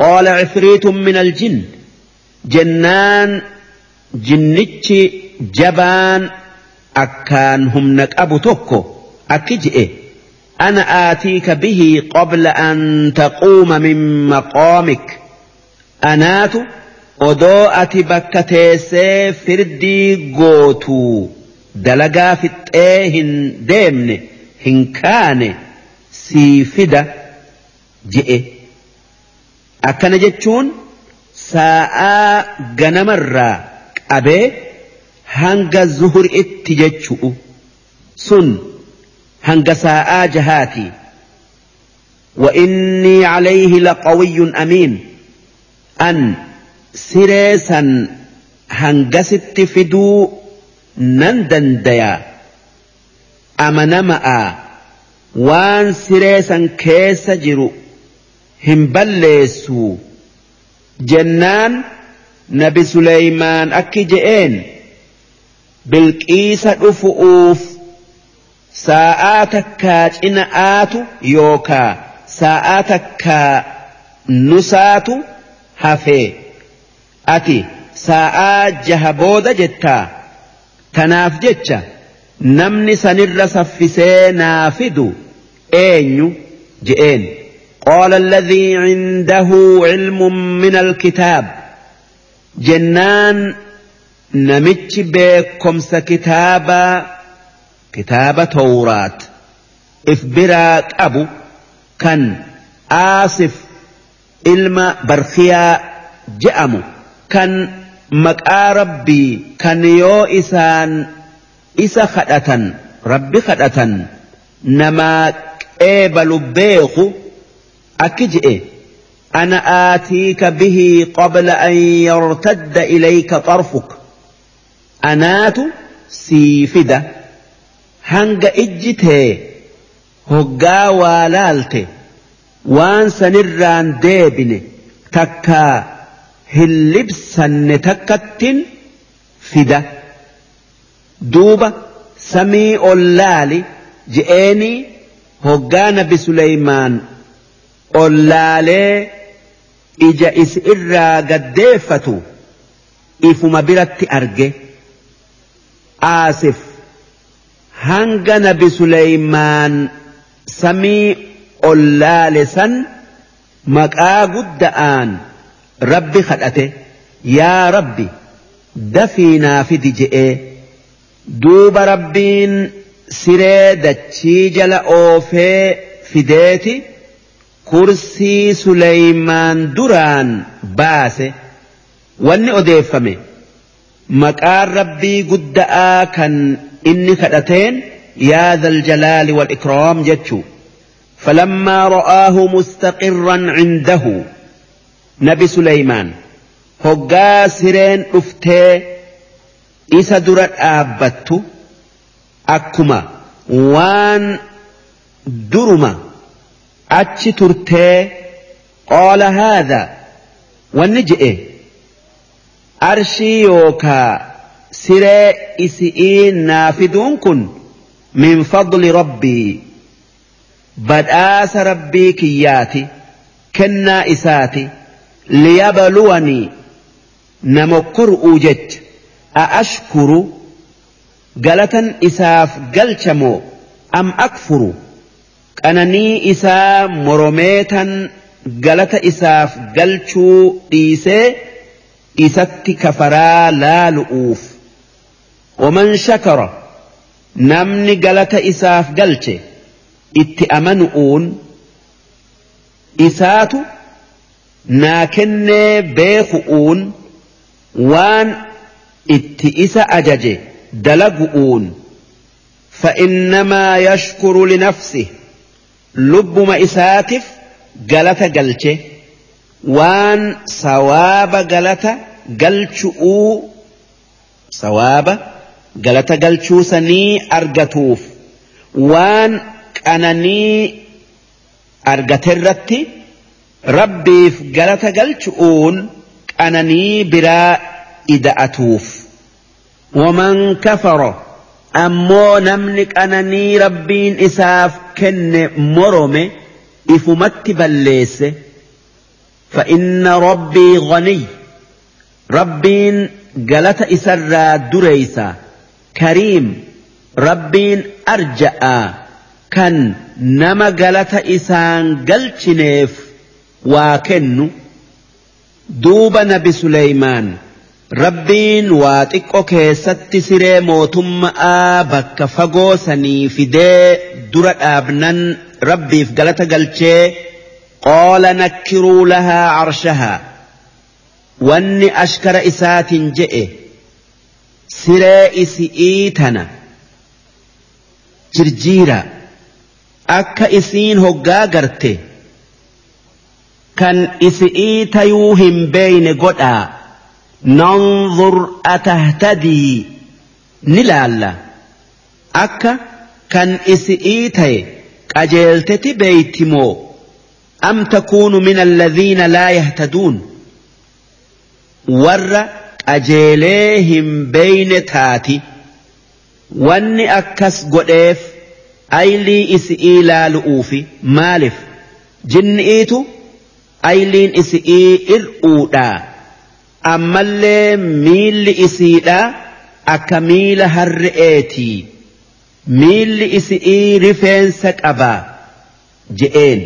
qaala cifriitun min aljin jennaan jinnichi jabaan akkaan humna qabu tokko akki je'e أنا آتيك به قبل أن تقوم من مقامك أنات odoo ati bakka teessee firdii gootuu dalagaa fixxee hin deemne hin kaane sii fida je'e akkana jechuun saa'aa ganamarraa qabee hanga zuhuritti jechu'u sun hanga saa'aa jahaati وإني عليه لقوي أمين أن siree san hangasitti fiduu nan dandayaa amanama'a waan siree san keessa jiru hin balleessu. Jennaan nabi Suleymaan akki je'een bilqiisa dhufu'uuf saa'aa takkaa cina'aatu yookaa saa'aa takkaa nusaatu hafee. ati saa'aa jaha booda jettaa? Tanaaf jecha namni sanirra saffisee naa fidu eenyu? je'een. Qaala alladhii cindahu cilmun min alkitaab. Jennaan namichi beekomsa kitaabaa kitaaba towraat if biraa qabu kan aasif ilma barkiyaa je'amu kan maqaa rabbii kan yoo isaan isa kadhatan rabbi kadhatan namaa qeebalu beeku akki je'e أنا آتيك به قبل أن يرتد إليك طرفك أنات سيفدة هنگ إجته هقا والالته وان سنران ديبن تكا hin libsanne takkattin fida duuba samii ol laali je'eenii hoggaa nabi Suleymaan ol laalee ija is irraa gaddeeffatu ifuma biratti arge aasif hanga nabi Suleymaan samii ol laale san maqaa gudda'aan. rabbi kadhate yaa rabbi dafii naa fidi je'ee duuba rabbiin siree dachii jala oofee fideeti kursii suleymaan duraan baase wanni odeeffame maqaan rabbii gudda'aa kan inni kadhateen yaa dhal jalaali wal ikraam jechuu فلما رآه مستقرا عنده nabi Suleymaan hoggaa sireen dhuftee isa dura dhaabbattu akkuma waan duruma achi turtee qoola haadha wanni je'e arshii yookaa siree isi'ii naafiduun kun min fadli rabbii badhaasa rabbii kiyyaati kennaa isaati liyabaluwanii na mokkor'uu jecha. أأشكر قالة إساف قلشمو أم أكفر أنني إسا مرميتا قالة إساف قلشو إيسي إسات كفرا لا لؤوف ومن شكر نمني قالة إساف قلش اتأمنؤون إساتو naa kennee beeku'uun waan itti isa ajaje dalagu'uun. Fa'innamaa yashkuru linafsi lubbuma isaatiif galata galche waan sawaaba galata galchu'uu sawaaba galata galchuusanii argatuuf waan qananii argaterratti rabbiif galata galchu'uun qananii biraa ida'atuuf. ومن كفر ammoo namni qananii rabbiin isaaf kenne morome ifumatti balleesse فإن ربي غني. ربين قالت إسرى دريسا. كريم ربين أرجأ كان نما قالت إسان قلتنيف واكن دوب نبي سليمان. Rabbiin waa xiqqoo keessatti siree mootummaa bakka fagoo sanii fidee dura dhaabnan rabbiif galata galchee qoola nakkiruu lahaa carshahaa wanni ashkara isaatiin je'e siree isi'ii tana jirjiira akka isiin hoggaa garte kan isi'ii tayuu hin beeyne godhaa. ننظر أتهتدي؟ نلالا أكا كان إسئيتي قجلتتي بيتمو. أم تكون من الذين لا يهتدون؟ ور أجيليهم بين تاتي. واني أكس قديف أيلي إسئي لا لؤوفي مالف. جنئيتو أيلين إسئي إرؤودا ammallee miilli isiidha akka miila harre'eetii miilli isii rifeensa qabaa je'een.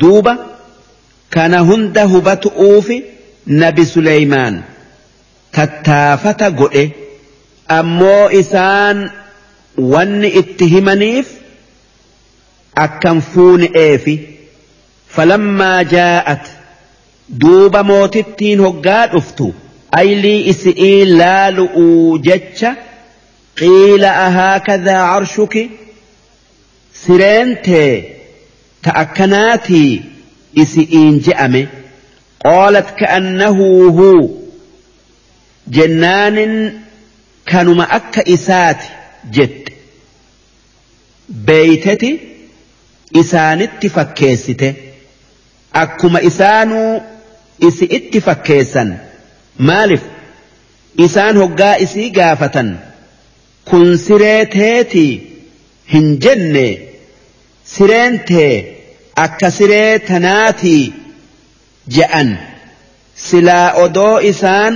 Duuba kana hunda hubatu'uufi nabi Suleymaan tattaafata godhe. Ammoo isaan wanni itti himaniif akkan fuune'eefi falammaa jaa'at duuba mootittiin hoggaa dhuftu aylii isi'ii laalu'uu jecha qiila ahaakadhaa carshuki sireentee ta akkanaatii isi'iin je'ame qaalat ka'annahu jennaanin kanuma akka isaati jette. Beeyteti isaanitti fakkeessite. Akkuma isaanuu isi itti fakkeessan maalif isaan hoggaa isii gaafatan kun siree teetii hin jenne sireen tee akka siree tanaatii je'an silaa odoo isaan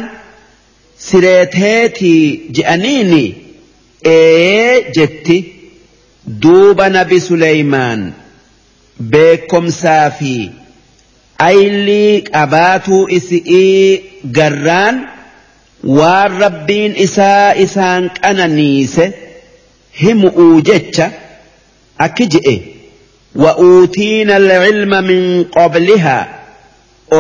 siree teetii je'aniini ee jetti duuba nabi Suleymaan beekomsaa fi aylii qabaatuu isi'ii garraan waan rabbiin isaa isaan qananiise himu'uu jecha akki je'e وأوتينا العلم من قبلها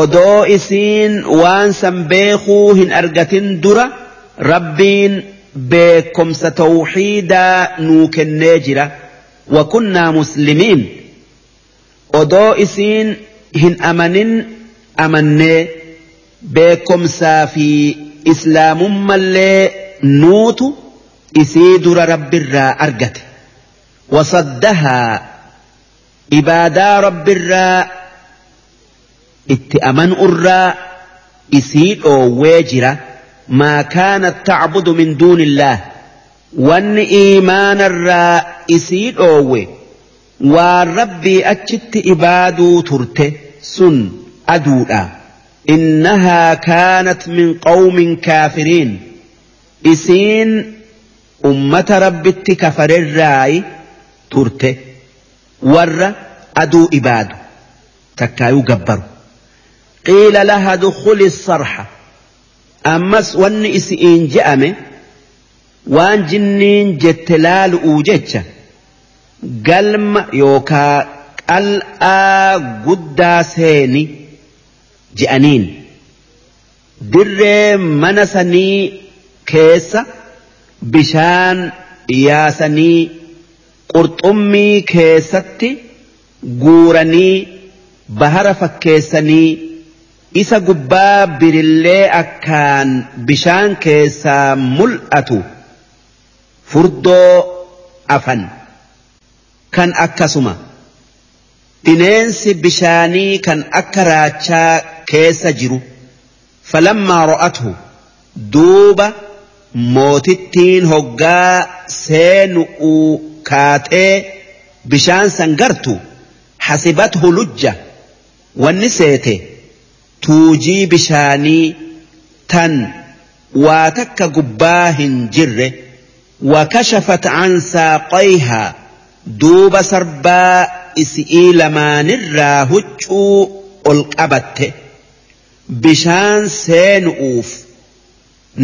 odoo isiin waan san beekuu hin argatin dura rabbiin beekomsa tawxiidaa nuu kennee jira wakunnaa muslimiin odoo isiin hin amanin amannee beekomsaa fi islaamummallee nuutu isii dura rabbirraa argate wasaddahaa ibaadaa rabbirraa itti amanuurraa isii dhoowwee jira maa kaanat tacbudu min duuni illaah wanni iimaanarraa isii dhoowwe waan rabbii achitti ibaaduu turte sun aduudha innahaa kaanat min qawmin kaafiriin isiin ummata rabbitti kafarerraayi turte warra aduu ibaadu takkaayuu gabbaru قيل لها دخل الصرح أمس ون إسئين جأمه وان جنين جتلال galma yookaa qal'aa guddaa seeni je'aniin dirree mana sanii keessa bishaan yaasanii qurxummii keessatti guuranii bahara fakkeessanii isa gubbaa birillee akkaan bishaan keessaa mul'atu furdoo afan. Kan akkasuma bineensi bishaanii kan akka raachaa keessa jiru falammaa ro'atu duuba mootittiin hoggaa seenu'uu kaatee bishaan san gartu hasibathu lujja wanni seete tuujii bishaanii tan waa takka gubbaa hin jirre wakashafat an saaqayhaa duuba sarbaa isi'ii lamaanirraa huccuu ol qabatte. Bishaan seenu'uuf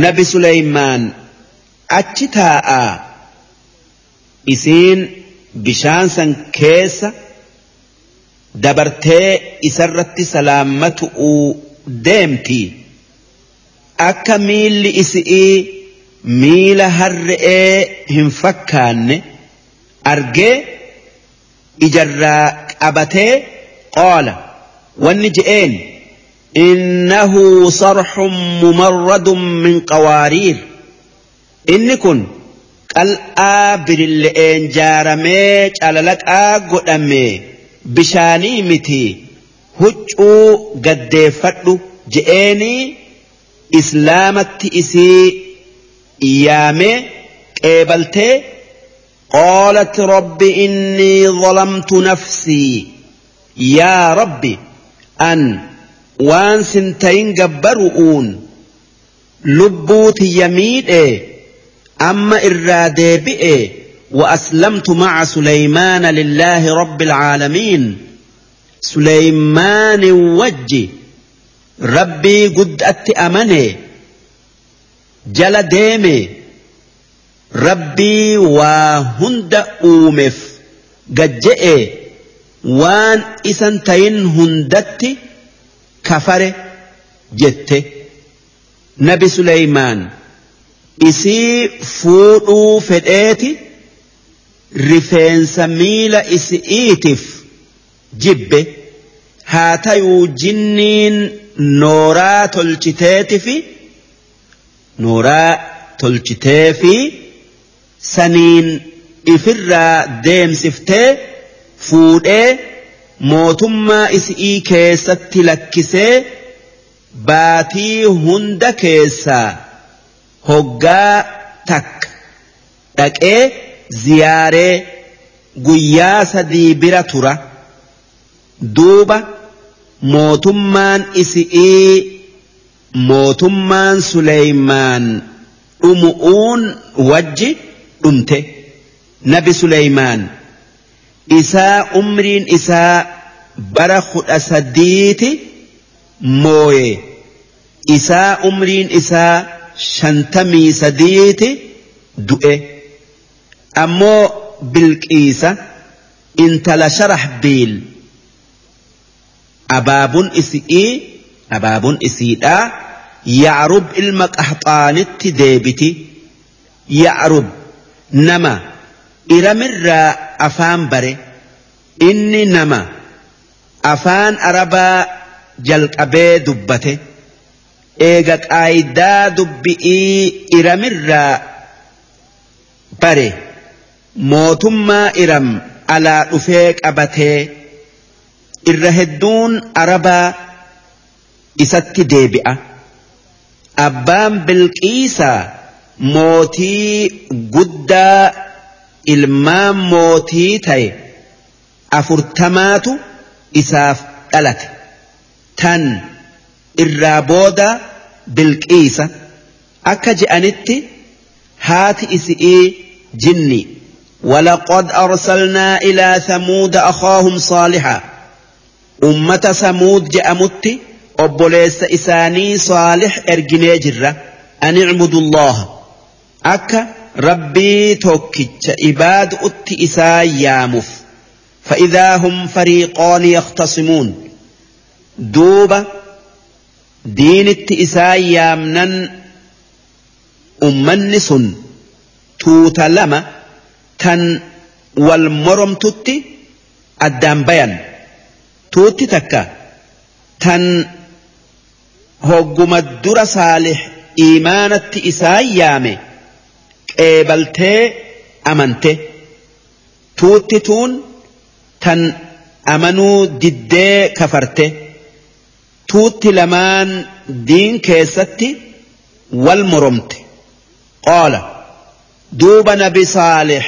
nabi Suleymaan achi taa'aa isiin bishaan san keessa dabartee isarratti salaammatu'uu deemti. Akka miilli isi'ii miila harre'ee hin fakkaanne argee ijarraa qabatee qoola wanni je'een innahu sarxun mumarradun min qawaariir. Inni kun qal'aa birille'een jaaramee calalaqaa godhame bishaanii miti huccuu gaddeeffadhu je'eenii islaamatti isii yaamee qeebaltee قالت رب إني ظلمت نفسي. يا ربي أن waan sintayin gabbaru'uun lubbuu tiyya miidhe amma irraa deebi'e وأسلمت مع سليمان لله رب العالمين. سليمان وجي ربي قد أتأمني. جل ديمي. ربي وهند أومف قد جئ وان إسنتين هندتي kafare jette nabi Suleymaan isii fuudhuu fedheeti rifeensa miila isi'iitiif jibbe haa tayuu jinniin nooraa tolchiteeti fi nooraa tolchitee fi saniin ifirraa deemsiftee fuudhee mootummaa isii keessatti lakkisee baatii hunda keessaa hoggaa takka dhaqee ziyaaree guyyaa sadii bira tura duuba mootummaan isii mootummaan Suleymaan dhumu'uun wajji dhumte nabi Suleymaan. isaa umriin isaa bara kudha sadiiti mooye isaa umriin isaa shantamii sadiiti du'e ammoo bilqiisa intala sharax biil abaabun isi'ii abaabun isiidhaa ya'rub ilma qaxaanitti deebiti ya'rub nama. Iramirraa afaan bare. Inni nama. Afaan arabaa jalqabee dubbate. Eega qaayidaa dubbi'ii iramirraa bare. Mootummaa iram alaa dhufee qabatee irra hedduun arabaa isatti deebi'a. Abbaan bilqiisaa mootii guddaa ilmaan mootii ta'e afurtamaatu isaaf dhalate tan irraa booda bilqiisa akka je'anitti haati isi'ii jinni ولقد أرسلنا إلى ثمود أخاهم صالحا أمة ثمود جأمت أبوليس إساني صالح إرجني جرة أن اعبدوا الله أكا ربي توكتش إباد أت إسا يامف فإذا هم فريقان يختصمون دوبة دين التئسا يامنا أمنس توت لما تن والمرمتت الدام بيان توت تكا تن hogguma dura saalih iimaanatti isaan yaame. Qeebaltee amante tuuttituun tan amanuu diddee kafarte tuutti lamaan diin keessatti wal moromte qaala duuba nabi saalih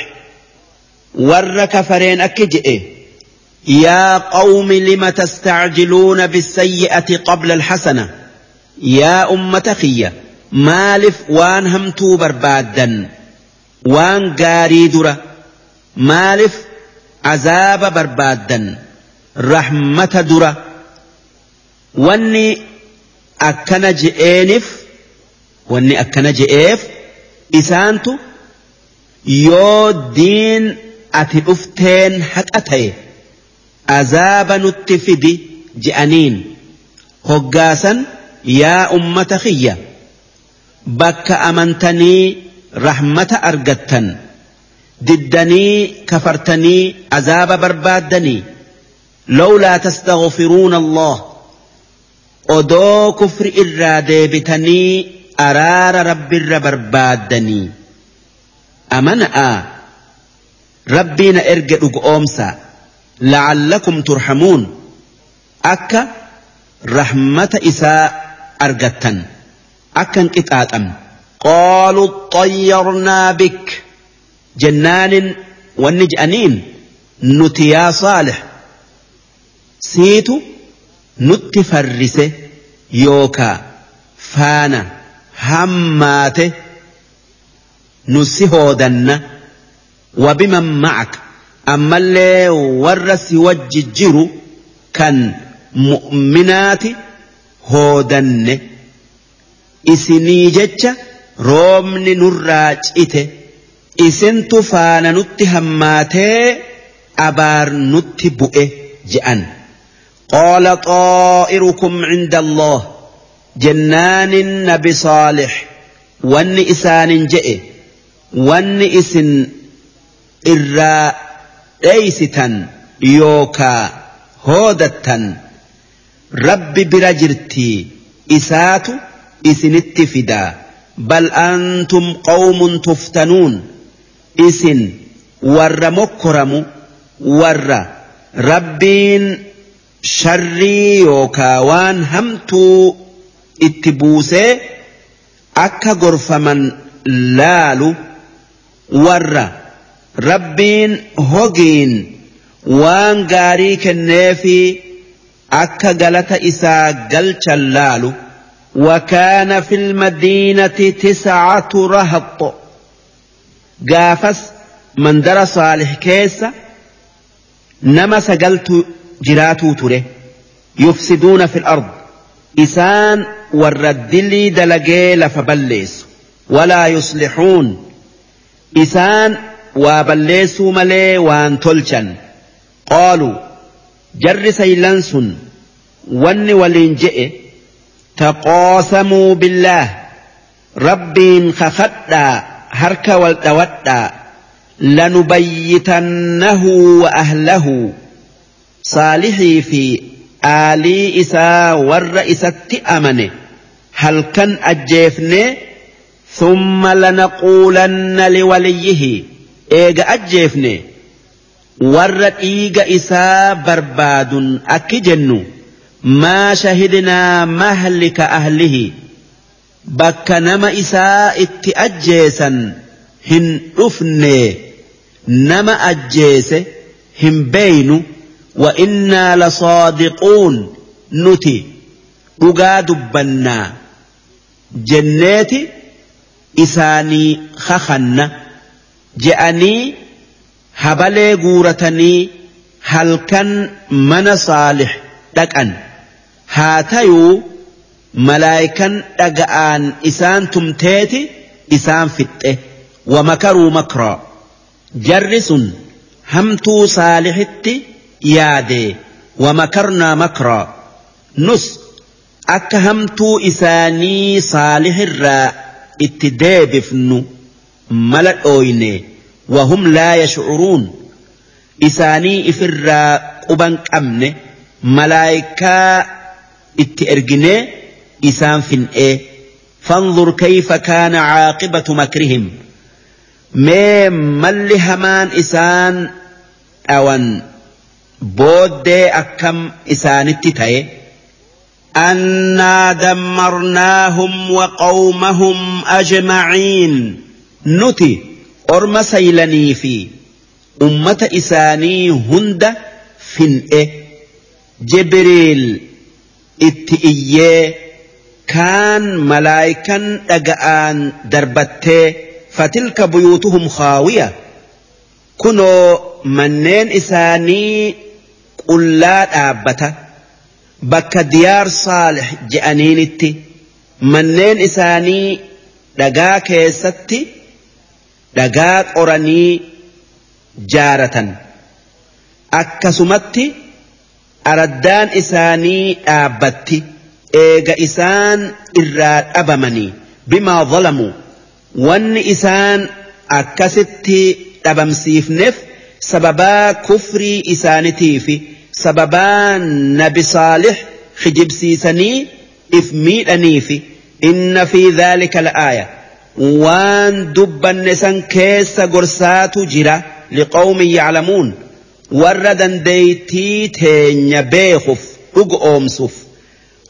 warra kafareen akki je'e يا قوم لم تستعجلون بالسيئة قبل الحسنة يا أمة خيّة مالف وان همتو بربادا وان قاري درة مالف عذاب بربادا رحمة درة واني أكن جئينف واني أكن جئيف إسانتو يو دين أتي أفتين حتى azaaba nutti fidi je'aniin hoggaasan yaa ummata kiyya bakka amantanii rahmata argattan diddanii kafartanii azaaba barbaaddanii lawlaa tastaghfiruuna allah odoo kufri irraa deebitanii araara rabbirra barbaaddanii amana'aa rabbiina erge dhugoomsaa akkan hin qixaaxamne. Qoolu xayyarnaa bik jennaanin wanni je'aniin nuti yaa saalih siitu nutti farrise yookaa faana hammaate nu si hoodanna wabiman ma'ak ammallee warra si wajji jiru kan mu'minaati hoodanne isinii jecha roobni nurraa cite isintu faana nutti hammaatee abaar nutti bu'e je'an. قال طائركم عند الله جنان نبي صالح ون إسان جئ ون إسن إرا yookaa hoodattan rabbi bira jirtii isaatu fidaa bal antum qawmun tuftanuun isin warra mokkoramu warra rabbiin sharrii yookaa waan hamtuu itti buusee akka gorfaman laalu warra rabbiin hogiin waan gaarii kenneefi akka galata isaa galchan laalu وكان في المدينة تسعة رهط. قافس من در صالح كيس نما سقلت جراتو تره يفسدون في الأرض. إسان والرد لي دلقي لفبليس ولا يصلحون. إسان waa balleessuu malee waan tolchan qaaluu jarri saylan sun wanni rabbiin kakadhaa harka wal dhawadhaa lanubayyitannahu wa ahlahu saalihii fi aalii isaa warra isatti amane halkan ajjeefnee ثم لنقولن لوليه eega ajjeefne warra dhiiga isaa barbaadun akki jennu ما شهدنا مهلك أهله بك نما إساء اتأجيسا هن أفني نما أجيس هن بين وإنا لصادقون نتي أقاد بنا جنات إساني خخن جأني هبلي قورتني هل كان من صالح لك أنت haa tayuu malaayikan dhaga'aan isaan tumteeti isaan fixxe wamakaruu makraa jarri sun hamtuu saalixitti yaade wamakarnaa makraa nus akka hamtuu isaanii saalixirraa itti deebifnu mala dhooyne wahum laa yashcuruun isaanii ifirraa quban qabne malaayikaa itti erginee فين إيه فانظر كيف كان عاقبة مكرهم ما مل همان إسان أوان بودي أكم إسان التتاي أنا دمرناهم وقومهم أجمعين نتي أرم سيلني في أمة إساني هند فنئ جبريل itti iyyee kaan malaayikan dhaga'aan darbattee fatilka buyuutuhum haawiya kunoo manneen isaanii qullaa dhaabbata bakka diyaar saalih je'aniinitti manneen isaanii dhagaa keessatti dhagaa qoranii jaaratan akkasumatti. أردان إساني آبتي eega isaan irraa dhabamanii bimaa zalamuu wanni isaan akkasitti dhabamsiifneef sababaa kufrii isaanitii fi sababaa nabi saalix kijibsiisanii if miidhanii fi inna fi dhaalika la'aaya waan dubbanne san keessa gorsaatu jira liqawmin yaclamuun warra dandeeytii teenya beekuuf dhugu oomsuuf.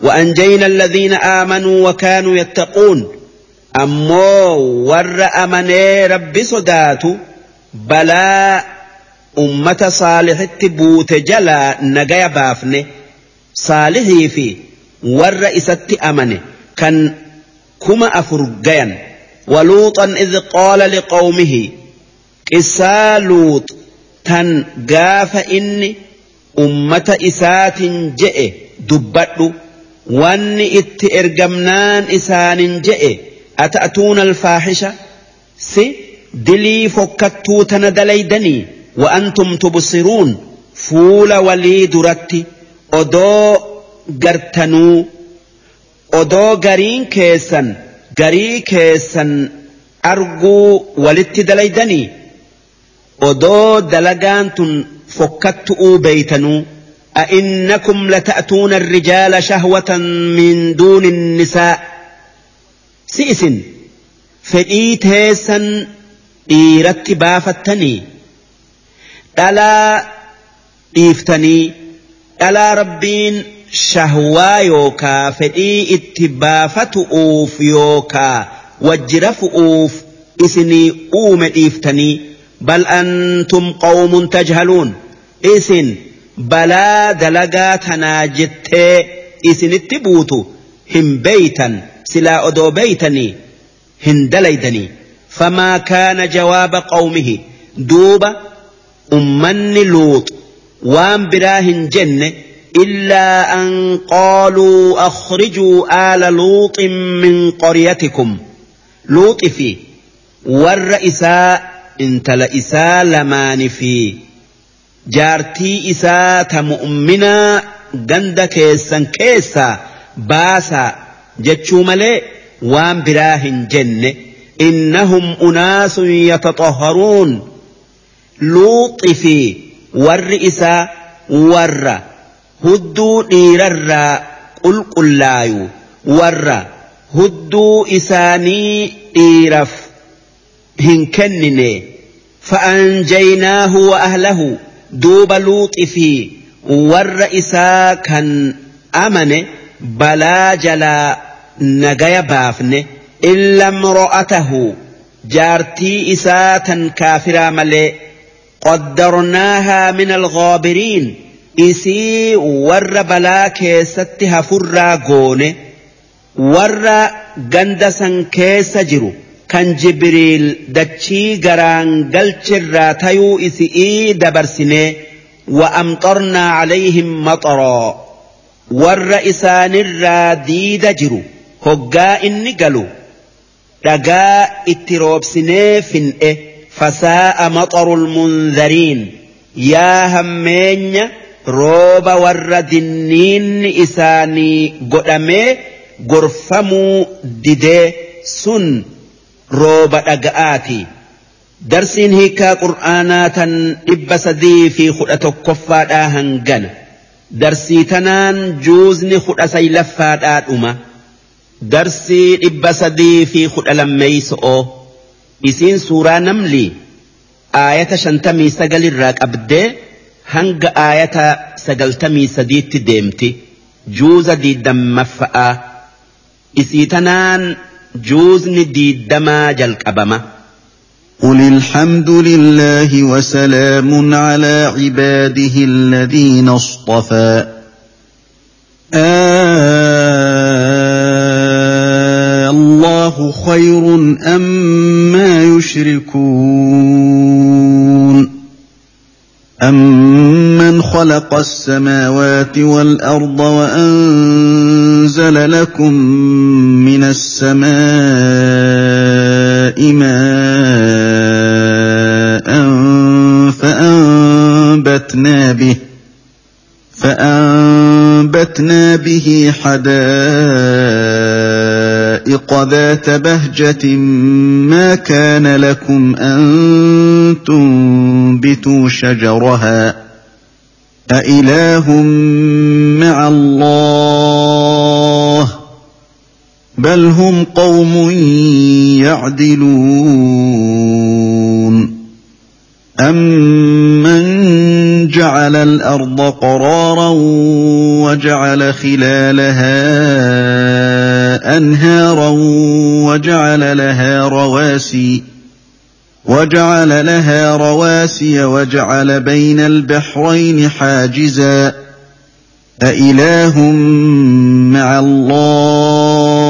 وأنجينا الذين آمنوا وكانوا يتقون أمو ور أمني رب صداتو بلا أمة صالح بوت جلا نجايا بافني صالحي في ور إست أمني كان كما أفرقيا ولوطا إذ قال لقومه إسا لوط تن قاف إني أمة إسات جئ دبتو wanni itti ergamnaan isaanin je'e ata'atuuna alfaahisha si dilii fokkattuu tana dalaydanii wa antum tubsiruun fuula walii duratti odoo gartanuu odoo gariin keessan garii keessan arguu walitti dalaydanii odoo dalagaan tun fokkattu'uu beeytanuu أئنكم لتأتون الرجال شهوة من دون النساء سئس فإيت هيسا إيرت بافتني ألا إيفتني ألا ربين شهوى يوكا فإي اتبافت أوف يوكا وجرف أوف إسني أوم إيفتني بل أنتم قوم تجهلون. إسن بلا دلقا تناجت إسن التبوت هم بيتا. سلا أدو بيتني. هن دليدني. فما كان جواب قومه. دوب أمني لوط. وان براهن جنة. إلا أن قالوا أخرجوا آل لوط من قريتكم. لوط في. والرئيسات انت لئساء لمان في jaartii isaa ta mu'minaa ganda keessan keessaa baasaa jechuu malee waan biraa hin jenne innahum unaasun yataxahharuun luuxi fi warri isaa warra hudduu dhiirarraa qulqullaayu warra hudduu isaanii dhiiraf هن فأنجيناه وأهله دوب لوط في والرئيسا كان أمن بلا جلا نجايا بافن إلا امرأته جارتي إساة كافرة ملي قدرناها من الغابرين إسي ور بلا كيستها فرا ور غندسا كيس kan jibriil dachii garaan galchirraa tayuu isi'ii dabarsinee wa amxarnaa calayhim maxaraa warra isaanirraa diida jiru hoggaa inni galu. Dhagaa itti roobsinee fin'e fasaa'a maxaru lmunzariin yaa hammeenya rooba warra dinniinni isaanii godhamee gorfamuu didee sun rooba dhaga'aati darsiin hiikaa qur'aanaa tan dhibba sadii fi kudha tokkoffaadhaa hangana. Darsii tanaan juuzni kudha saylaffaadhaa dhuma. Darsii dhibba sadii fi kudha lammeeyso'oo. Isiin suuraa namli aayata shantamii sagalirraa qabdee hanga aayata sagaltamii sadiitti deemti. Juuza diiddammaffa'a. Isii tanaan juuzni diiddamaa jalqabama. قل الحمد لله وسلام على عباده الذين اصطفى آه الله خير أما ما يشركون أمن خلق السماوات والأرض وأنزل لكم من السماء ماء فأنبتنا به فأنبتنا به حدائق ذات بهجة ما كان لكم أن تنبتوا شجرها أإله مع الله بل هم قوم يعدلون. أمن جعل الأرض قرارا وجعل خلالها أنهارا وجعل لها رواسي وجعل لها رواسي وجعل بين البحرين حاجزا. أإله مع الله؟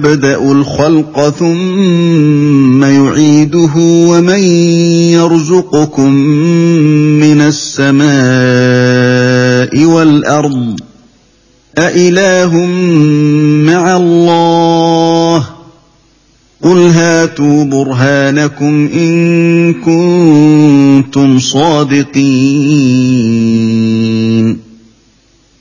يَبْدَأُ الْخَلْقَ ثُمَّ يُعِيدُهُ وَمَن يَرْزُقُكُم مِّنَ السَّمَاءِ وَالْأَرْضِ أَإِلَٰهٌ مَّعَ اللَّهِ؟ قُلْ هَاتُوا بُرْهَانَكُمْ إِن كُنتُمْ صَادِقِينَ.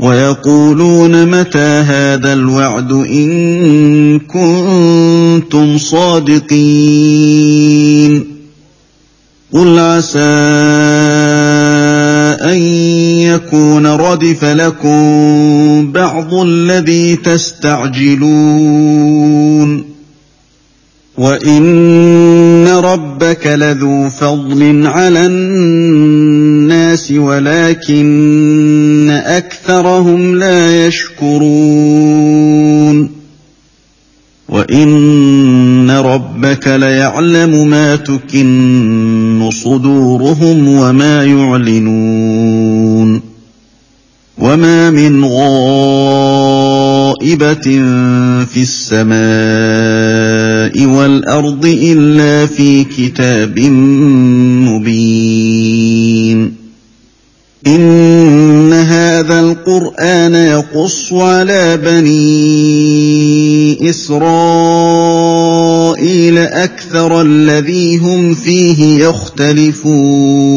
ويقولون متى هذا الوعد إن كنتم صادقين قل عسى أن يكون ردف لكم بعض الذي تستعجلون وإن ربك لذو فضل على الناس ولكن أكثرهم لا يشكرون. وإن ربك ليعلم ما تكن صدورهم وما يعلنون. وما من غائبة في السماء والأرض إلا في كتاب مبين. إن هذا القرآن يقص على بني إسرائيل أكثر الذي هم فيه يختلفون.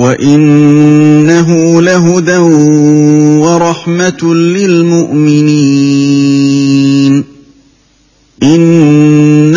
وإنه لهدى ورحمة للمؤمنين ان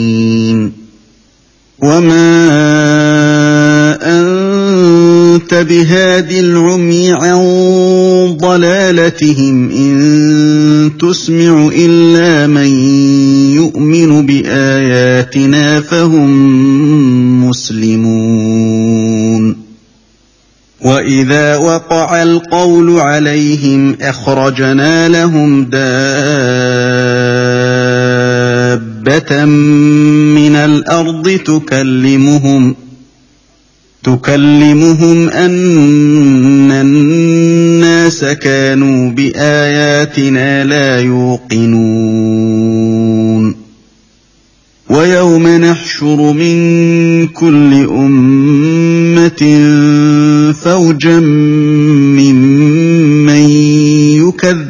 وما انت بهاد العمي عن ضلالتهم ان تسمع الا من يؤمن باياتنا فهم مسلمون واذا وقع القول عليهم اخرجنا لهم دابه من الأرض تكلمهم تكلمهم ان الناس كانوا باياتنا لا يوقنون ويوم نحشر من كل امه فوجا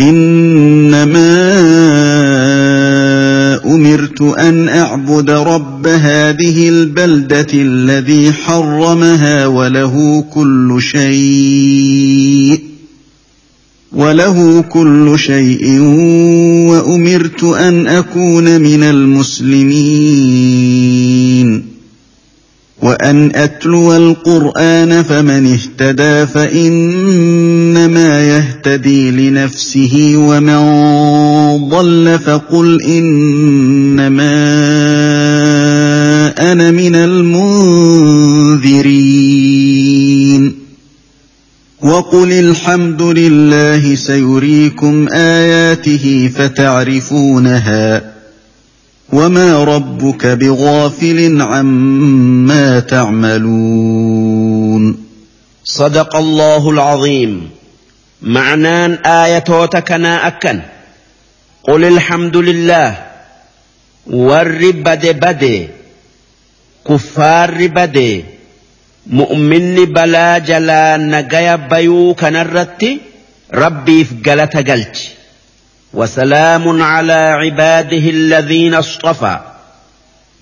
إنما أمرت أن أعبد رب هذه البلدة الذي حرمها وله كل شيء وله كل شيء وأمرت أن أكون من المسلمين. وأن أتلو القرآن فمن اهتدى فإنما يهتدي لنفسه ومن ضل فقل إنما أنا من المنذرين وقل الحمد لله سيريكم آياته فتعرفونها وما ربك بغافل عما تعملون. صدق الله العظيم. معنان آياتوتكنا أكن. قل الحمد لله. ور بد بد. كفار بد. مؤمن بلا جلا نجايا بيو كنرتي ربي في قلت قلت. وسلام على عباده الذين اصطفى.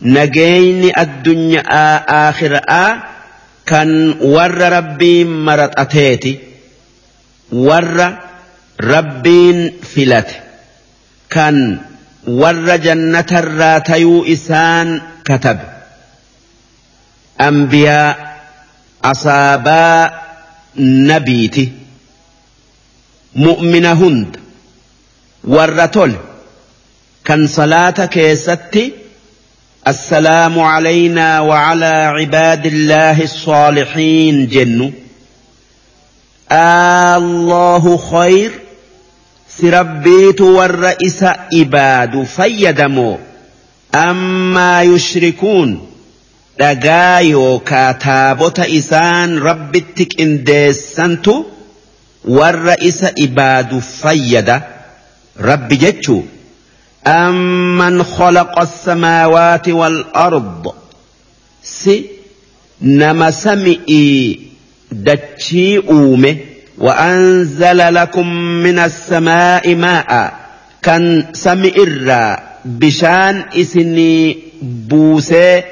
نجين الدنيا آخر آ كان ور ربي مرت أتيتي. ور ربين فلت. كان ور جنة الراتيو إسان كتب. أنبياء أصابا نبيتي. مؤمن هند. Warra tole kan salaata keessatti السلام علينا وعلى عباد الله الصالحين جن الله خير سربيت والرئيس إباد فيدمو أما يشركون دقايو كاتابوت إسان ربتك إنديسانتو والرئيس إباد فيدا رب جتشو أمن خلق السماوات والأرض؟ سي نما سمئي دتشي أومه وأنزل لكم من السماء ماء. كان سمئ الرا. بشان إسني بوسي.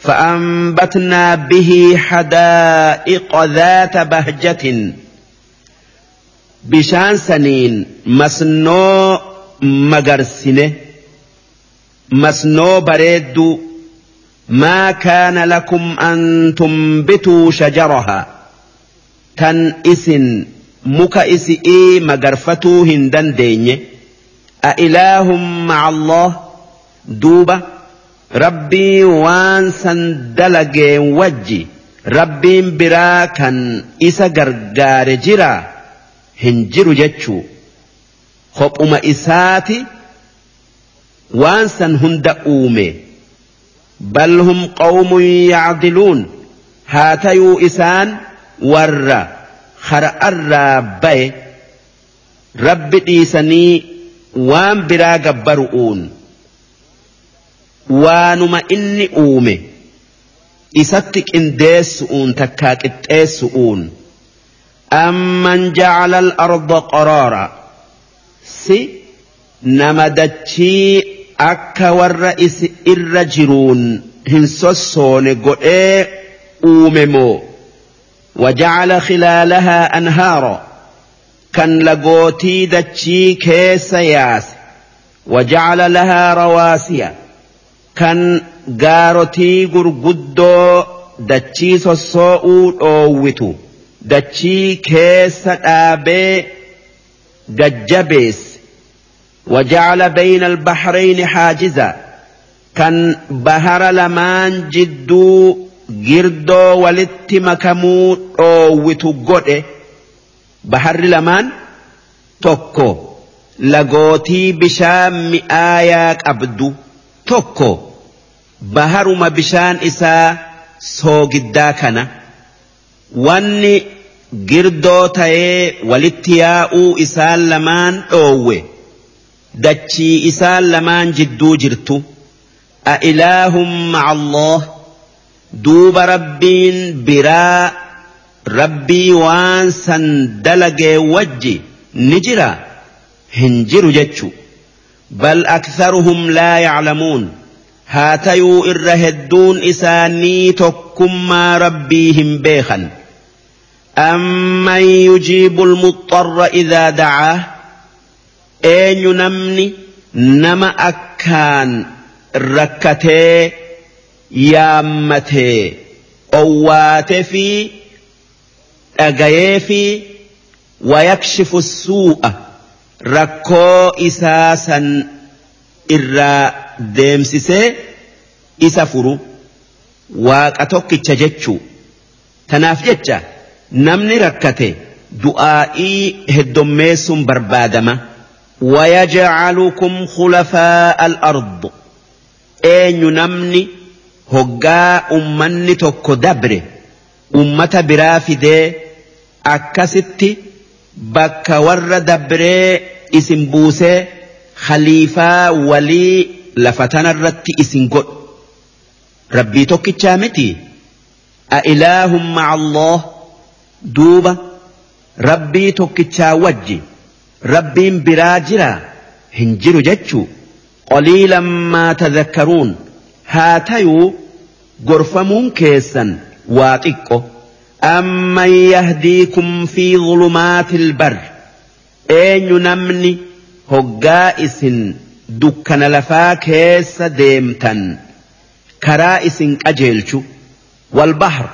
فأنبتنا به حدائق ذات بهجة. Bishaan saniin masnoo magarsine masnoo bareedduu maa kaana lakum an tumbituu shajaraha tan isin muka isi'ii magarfatuu hin dandeenye a ilaahum maca allah duuba rabbii waan san dalageen wajji rabbiin biraa kan isa gargaare jiraa hin jiru jechuu. Kophuma isaati waan san hunda uume. Bal hum qawmun yacdiluun. Haa tayuu isaan warra har'arraa baye rabbi dhiisanii waan biraa gabbaru'uun. Waanuma inni uume. Isatti qindeessu'uun takkaa qixxeessu'uun أمن جعل الأرض قرارا؟ سي نمدتشي أكا والرئيس الرجرون هنسوسون قئي أوممو. وجعل خلالها أنهارا. كان لقوتي دتشي كيس ياس. وجعل لها رواسي كان قارتي قرقدو دتشي سوسو أووتو dachii keessa dhaabee gajjabeesse وجعل بين البحرين حاجزا كان بهر لمان جدو girdoo walitti makamuu dhoowwitu godhe baharri lamaan tokko lagootii bishaan mi'aayaa qabdu tokko baharuma bishaan isaa soogiddaa kana wanni girdoo ta'ee walitti yaa'uu isaan lamaan dhoowwe dachii isaan lamaan jidduu jirtu a ilaahum maca allah duuba rabbiin biraa rabbii waan san dalagee wajji ni jira hin jiru jechu bal aktharuhum laa yaclamuun haa tayuu irra hedduun isaanii tokkummaa rabbii hin beekan أمن يجيب الْمُطَّرَّ إذا دعاه؟ إيه أَنْ يُنَمْنِي نما أكان ركتي يامتي قواتي في أغيفي ويكشف السوء. ركو إساسا إرا ديمسسي إسفرو واكتوكي تججو تنافجتشا namni rakkate du'aa'ii heddommeessuun barbaadama ويجعلكم خلفاء الأرض ummanni tokko dabre ummata biraa fidee akkasitti bakka warra dabree isin buusee khaliifaa walii lafa tanarratti isin godhu rabbii tokkichaa miti a ilaahum maca allah duuba rabbii tokkichaa wajji rabbiin biraa jiraa hin jiru jechuu. Qaliilan maa tadhakkaruun haa tayuu gorfamuun keessan waa xiqqo. Amman yahdiikum fi dhulumaati ilbar eenyu namni hoggaa isin dukkana lafaa keessa deemtan karaa isin qajeelchu. Walbahr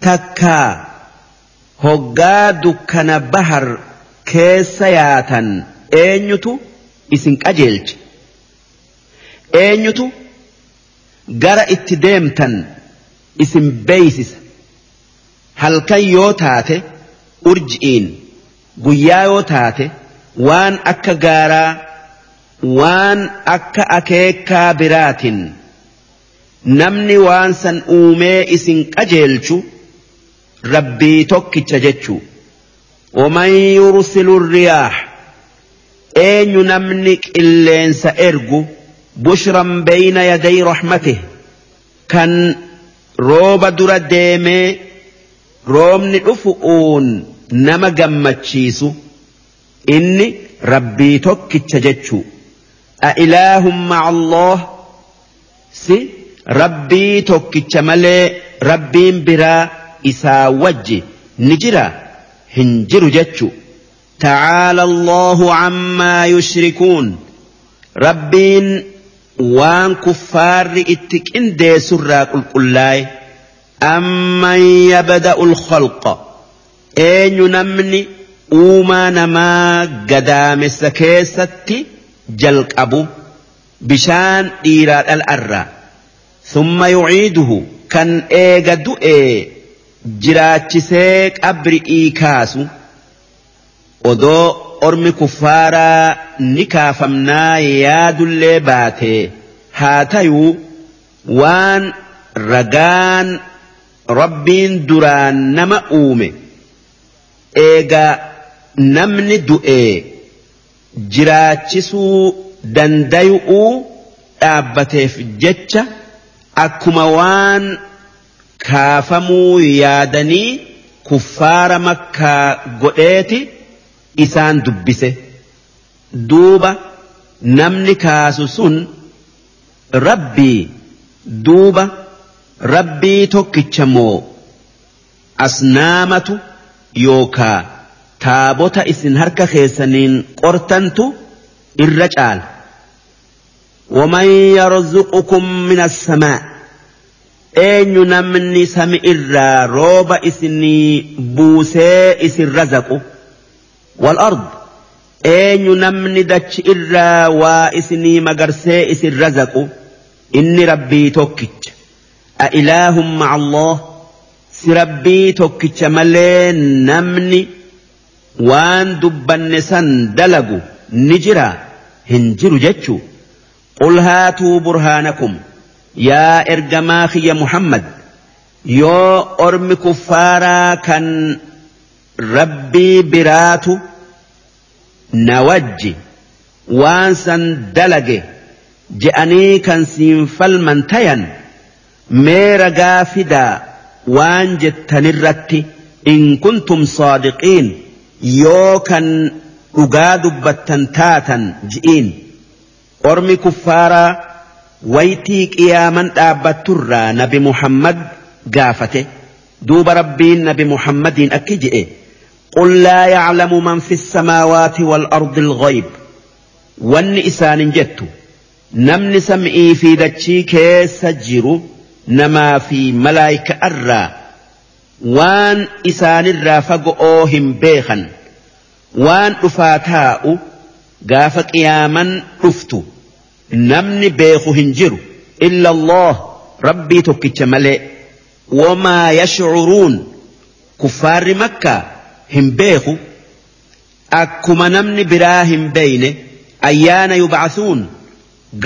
takkaa hoggaa dukkana bahar keessa yaatan eenyutu isin qajeelche? Eenyutu gara itti deemtan isin beeysisa? Halkan yoo taate urji'iin guyyaa yoo taate waan akka gaaraa waan akka akeekaa biraatin namni waan san uumee isin qajeelchu rabbii tokkicha jechuu ومن يرسل الرياح أين نمنك إلين سأرجو بشرا بين يدي رحمته كان روب در ديمي رومن أفؤون نما جمتشيسو إني ربي توك تجتشو أإله مع الله سي ربي توك تملي ربي برا isaa wajji ni jira hin تعالى الله عما يشركون ربين وان كفار اتك اندي سرى قل قل امن يبدا الخلق اين نمني اوما نما قدام السكيستي جلق ابو بشان ايراد الارى ثم يعيده كان ايقا دؤي jiraachisee qabri'ii kaasu odoo ormi kuffaaraa ni kaafamnaa yaadullee baatee haa tayuu waan ragaan rabbiin duraan nama uume eega namni du'ee jiraachisuu dandayu'uu dhaabbateef jecha akkuma waan kaafamuu yaadanii kuffaara makkaa godheeti isaan dubbise. Duuba namni kaasu sun rabbii duuba rabbii tokkicha moo asnaamatu yookaa taabota isin harka keessaniin qortantu irra caala. waman yarzuqukum min assamaa' eenyu namni sami irraa rooba isinii buusee isin razaqu? Wal'ard eenyu namni dachi irraa waa isinii magarsee isin razaqu? Inni rabbii tokkicha. A ilaahum maa macallah si rabbii tokkicha malee namni waan dubbanne san dalagu ni jira hin jiru jechuu. Qul haatuu burhaanakum. Yaa ergamaa kiyya muhammad yoo ormi kuffaaraa kan rabbii biraatu na wajji waan san dalage je'anii kan siin falman tayan mee ragaa fidaa waan jettanirratti in kuntum saadiqiin yoo kan dhugaa dubbattan taatan ji'iin. Ormi kuffaaraa ويتي قياما تابتر نبي محمد قافته دوب ربين نبي محمد أكجئ قل لا يعلم من في السماوات والأرض الغيب والنئسان جت نم نسمي في دتشي كيس نما في ملائك أرى وان إسان الرافق أوهم بيخا وان أفاتاء قافك ياما أفتو namni beeku hin jiru illa Allah rabbii tokkicha malee wamaa yashcuruun kuffaarri makkaa hin beeku akkuma namni biraa hin beeyne ayyaana yubcasuun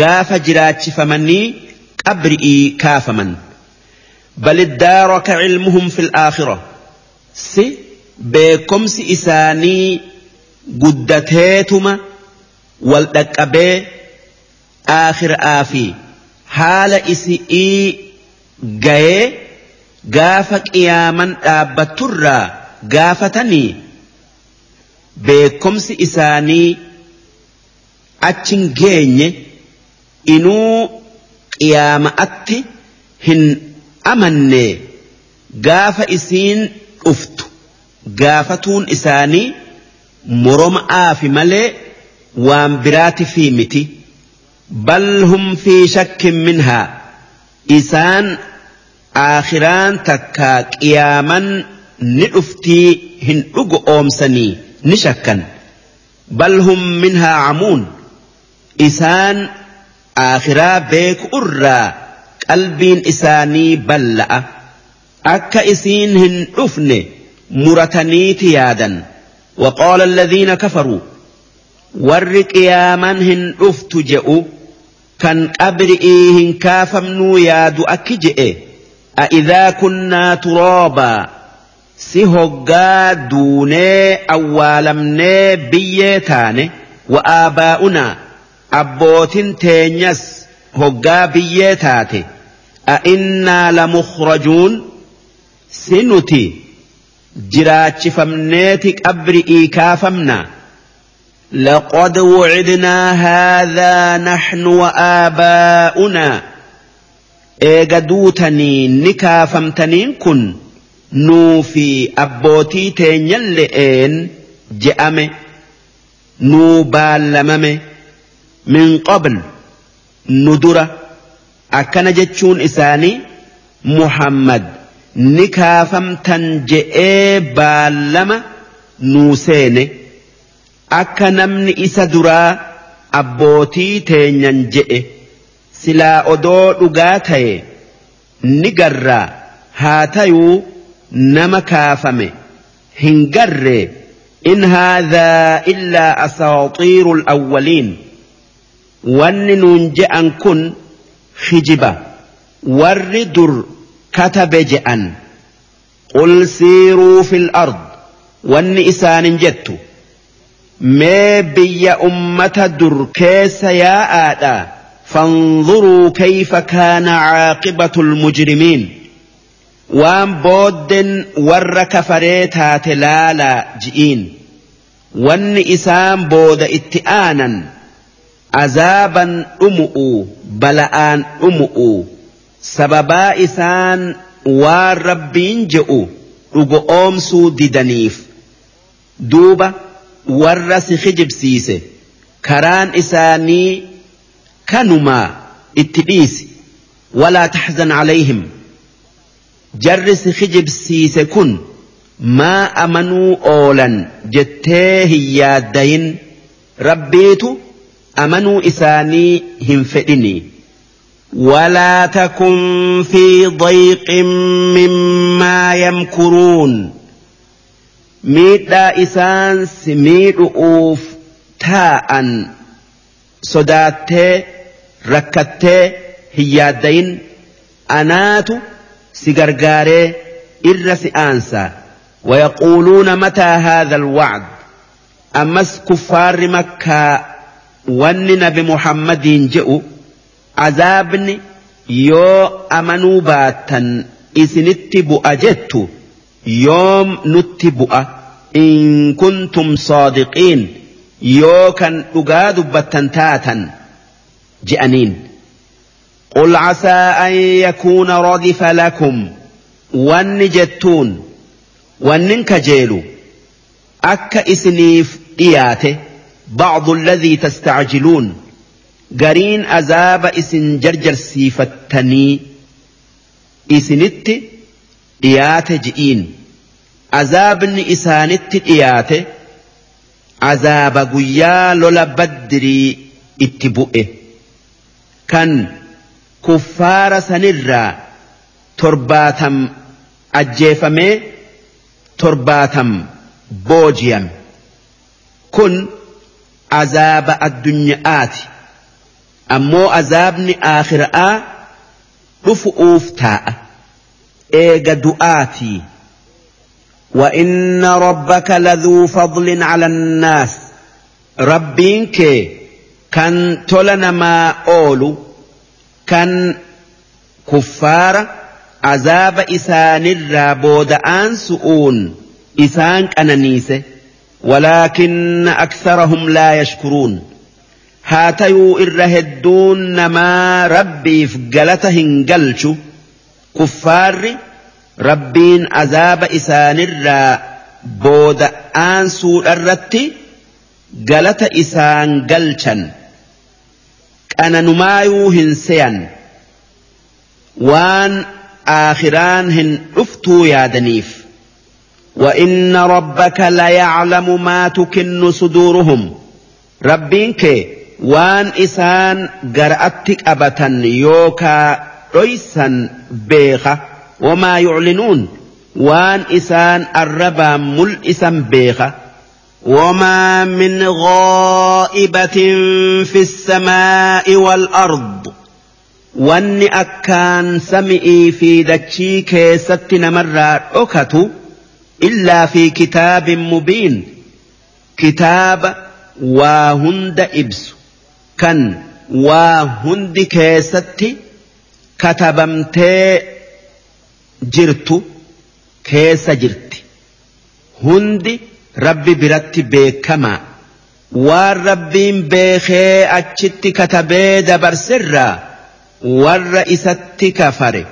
gaafa jiraachifamanii qabri'ii kaafaman bal iddaaraka cilmuhum fi laakhira si beekomsi isaanii guddateetuma wal dhaqqabee aakhiraa fi haala isi'ii gayee gaafa qiyaaman dhaabbatturraa gaafatanii beekomsi isaanii achin geenye inuu qiyaama'atti hin amanne gaafa isiin dhuftu. Gaafatuun isaanii moroma'aa fi malee waan biraati fi miti بل هم في شك منها. إسان آخران تكاك قياما نعفتي هن أقوم سني نشكا بل هم منها عمون. إسان آخرا بيك أرى قلبين إساني بلأ. أكا إسين هن أفن مرتني تيادا وقال الذين كفروا ور قياما هن أفتجأوا كان أبرئيهن كافمنو يادو أكجئ أإذا كنا ترابا سهقا دوني أوالمني بيتاني وآباؤنا أبوتين تينيس هقا بيتاتي أئنا لمخرجون سنتي jiraachifamneeti qabri'ii kaafamna. لقد وعدنا هذا نحن وآباؤنا إيجادوتني نكا فمتنين كن نوفي أبوتي تينيلئين جأمي نوبالممي من قبل ندرة أكن جتشون إساني محمد ni kaafamtan je'ee baallama nuu seene Akka namni isa duraa abbootii teenyan je'e silaa odoo dhugaa ta'e ni garraa haa tayuu nama kaafame hin garree in haadhaa illaa asaaxiiru alawwaliin wanni nuun je'an kun hijiba warri dur كتب جأن قل سيروا في الأرض واني إسان جدت ما بي أمة دركيس يا آدا فانظروا كيف كان عاقبة المجرمين وان بود ور كفريتا تلالا جئين وان إسان بود اتئانا عذابا أمؤوا بلآن أمؤوا sababaa isaan waan rabbiin je'u dhugo oomsuu didaniif. Duuba warra si kijibsiise karaan isaanii kanumaa itti dhiisi walaa taxzan calayhim jarri si kijibsiise kun maa amanuu oolan jettee hin yaaddayin rabbiitu amanuu isaanii hin fedhinii ولا تكن في ضيق مما يمكرون ميدا إسان سميد أوف تاء صداتي ركتي هيادين أنات سيغرغاري إرس أنسى ويقولون متى هذا الوعد أمس كفار مكة ون بمحمد جئوا عذابني yoo amanuu baattan isinitti bu'a يوم نتبؤ إن كنتم صادقين. يوكا أقاد بتنتاتا جأنين قل عسى أن يكون ردف لكم. ونجتون وننكجيل أك إسنيف إياته. بعض الذي تستعجلون. قرين أزاب إسن جرجر سيفتني. إسنت إياته جئين. Azaabni isaanitti dhiyaate azaaba guyyaa lola baddirii itti bu'e. Kan kuffaara sanirraa torbaatam ajjeefamee torbaatam boojiyame kun azaaba addunyaati ammoo azaabni aakhira'aa dhufu'uuf taa'a. Eega du'aatii وإن ربك لذو فضل على الناس. ربينك كان تلنا ما أولو. كان كفار عذاب إسان الرابود آن سؤون. إسان كنانيسه ولكن أكثرهم لا يشكرون. هاتيو إرهدون نما ربي فقلتهن قلشو كفار rabbiin azaaba isaanirraa booda aansuu irratti galata isaan galchan qananumaayuu hin seyan waan aakhiraan hin dhuftuu yaadaniif وإن ربك ليعلم ما تكن صدورهم ربينك وان إسان قرأتك أبتا يوكا ريسا بيخة وما يعلنون. وان إسان الربا ملئسا بيخة. وما من غائبة في السماء والأرض. وان أكان سمئي في دتشي كيستنا مرة أكتو. إلا في كتاب مبين. كتاب وهند إبس. كان وهند كيستي كتبمتي jirtu keessa jirti. Hundi rabbi biratti beekamaa waan rabbiin beekee achitti katabee dabarsirraa warra isatti kafare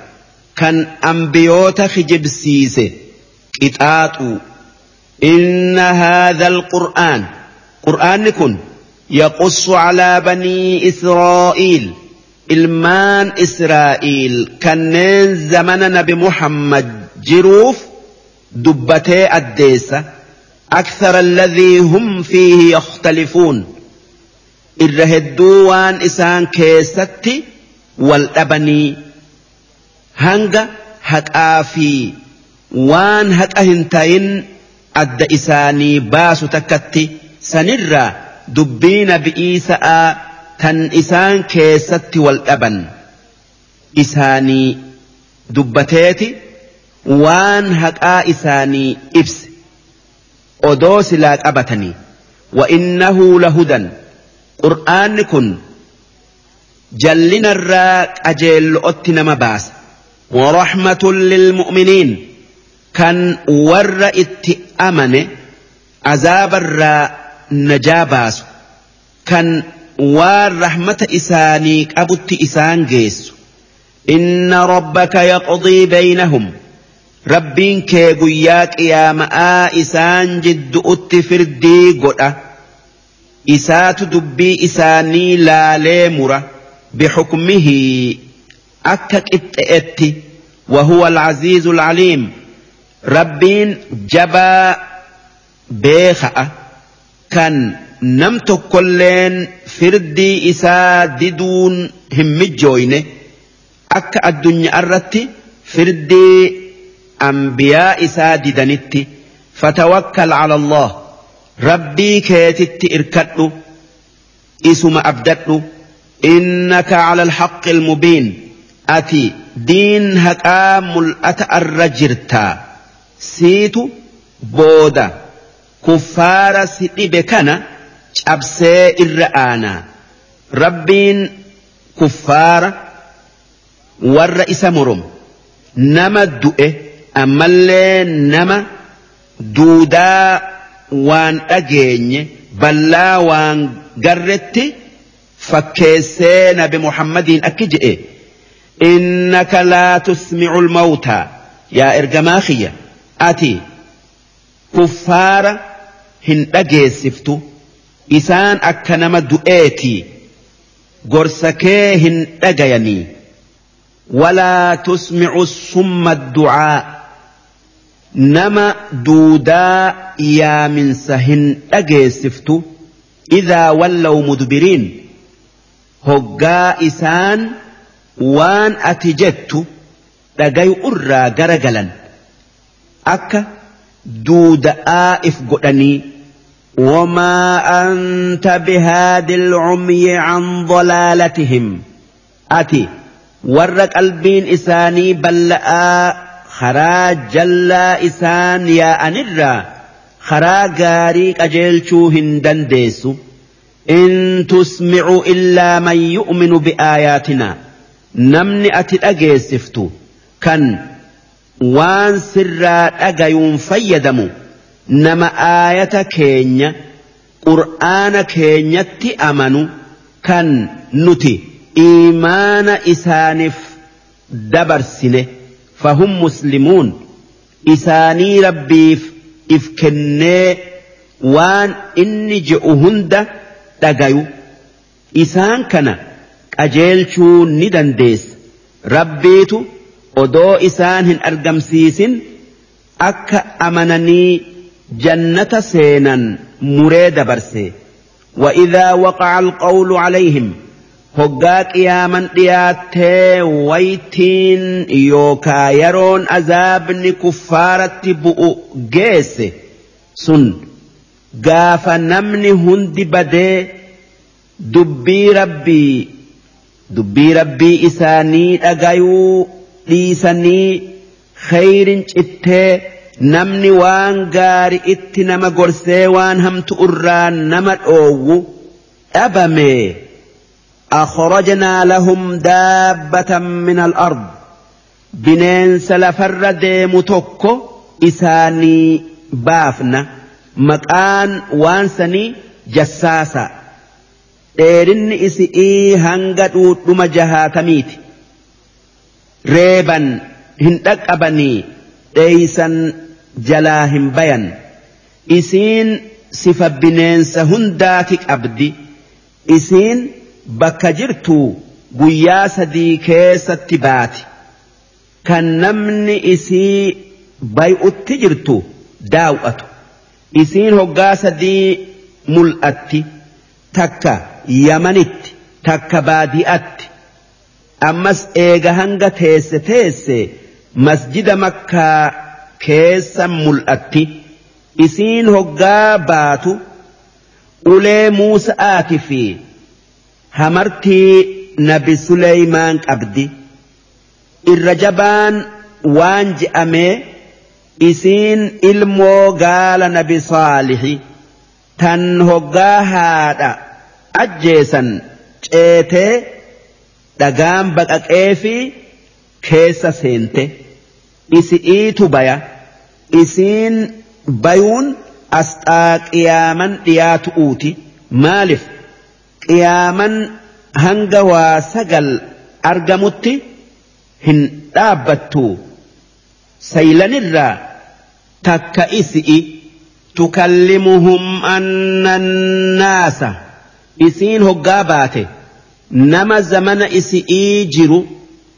kan ambiyoota kijibsiise qixaaxuu. Inna haadha alqur'aan. Qur'aanni kun yaqussu calaa banii israa'iil ilmaan Israa'iil kanneen zamana nabi Muhammad jiruuf dubbatee addeessa أكثر الذي هم فيه يختلفون. الرهدو وان إسان كيستي والأبني. هنگا هكا في وان هكا هنتين أد إساني باسو تكتي. سنرى دبين بإيساء tan isaan keessatti wal dhaban isaanii dubbateeti waan haqaa isaanii ibse odoo silaa qabatanii وإنه لهدى قرآن كن جلنا الراك أجل أتنا مباس ورحمة للمؤمنين كان ور اتأمن عذاب الراء نجاباس كان waan rahmata isaanii qabutti isaan geessu inna rabbaka yaqdii baynahum rabbiin kee guyyaa qiyaama'aa isaan jiddu'utti firdii godha isaatu dubbii isaanii laalee mura bixukmihi akka qixxe'etti وهو العزيز العليم ربين جبا بيخأ كان nam tokkolleen firdii isaa diduun hin mijjooyne akka addunyaa irratti firdii ambiyaa isaa didanitti fatawakkal cala allah rabbii keetitti irkadhu isuma abdadhu innaka cala alhaqqi almubiin ati diin haqaa mul'ata irra jirtaa siitu booda kuffaara si dhibe kana cabsee irra aanaa rabbiin kuffaara warra isa morom. Nama du'e ammallee nama duudaa waan dhageenye ballaa waan garretti fakkeessee nabi muhammadiin akki je'e. Innaka laa tusmicu lmawtaa yaa ergamaa kiyya ati kuffaara hin dhageessiftu isaan akka nama du'eetii gorsa kee hin dhagayanii ولا تسمع الصم الدعاء نما دودا يا من سهن أجيسفتو إذا ولوا مدبرين هقا إسان وان أتجت dhagayu irraa garagalan akka duuda'aa'if godhanii وما أنت بهاد العمي عن ضلالتهم. أتي. ورق قلبين إساني بلآ. خرا جلا إسان يا أنرا. خرا غاريك أجيلشو هندن ديسو إن تسمع إلا من يؤمن بآياتنا. نمني أتي أجيسفتو kan waan sirraa dhagayuun fayyadamu nama aayata keenya qur'aana keenyatti amanu kan nuti iimaana isaaniif dabarsine. Fahum muslimuun isaanii rabbiif if kennee waan inni je'u hunda dhagayu. Isaan kana qajeelchuu ni dandeessa. Rabbiitu odoo isaan hin argamsiisin akka amananii jannata seenan muree dabarse وإذا وقع القول عليهم hoggaa qiyaaman dhiyaattee waytiin yookaa yeroon azaabni kuffaaratti bu'u geesse sun gaafa namni hundi badee dubbii rabbii dubbii rabbii isaanii dhagayuu dhiisanii khayrin cittee namni waan gaari itti nama gorsee waan hamtu irraa nama dhoowwu dhabame akhrajnaa lahum daabbatan min al-ard bineensa lafarra deemu tokko isaanii baafna. Maqaan waan sanii jassaasa. Dheerinni isi'ii hanga dhuudhuma jahaatamiiti. Reeban hin dhaqqabanii dheeysan jalaa hin bayan. Isiin sifa bineensa hundaati qabdi. Isiin bakka jirtu guyyaa sadii keessatti baati. Kan namni isii bay'utti jirtu daaw'atu. Isiin hoggaa sadii mul'atti. Takka yamanitti takka baadi'atti. Ammas eega hanga teesse teesse masjida makkaa keessa mul'atti. Isiin hoggaa baatu ulee muusa'aati fi hamartii nabi suleymaan qabdi. Irra jabaan waan je'amee isiin ilmoo gaala nabi saalixi tan hoggaa haadha ajjeesan ceetee dhagaan baqaqee fi keessa seente isi'iitu baya. Isiin bayuun asxaa qiyaaman dhiyaatu'uuti maaliif? Qiyaaman hanga waa sagal argamutti hin dhaabbattu. Saylanirraa takka isi'i tukallimuhum anna annaasa isiin hoggaa baate. Nama zamana isi'ii jiru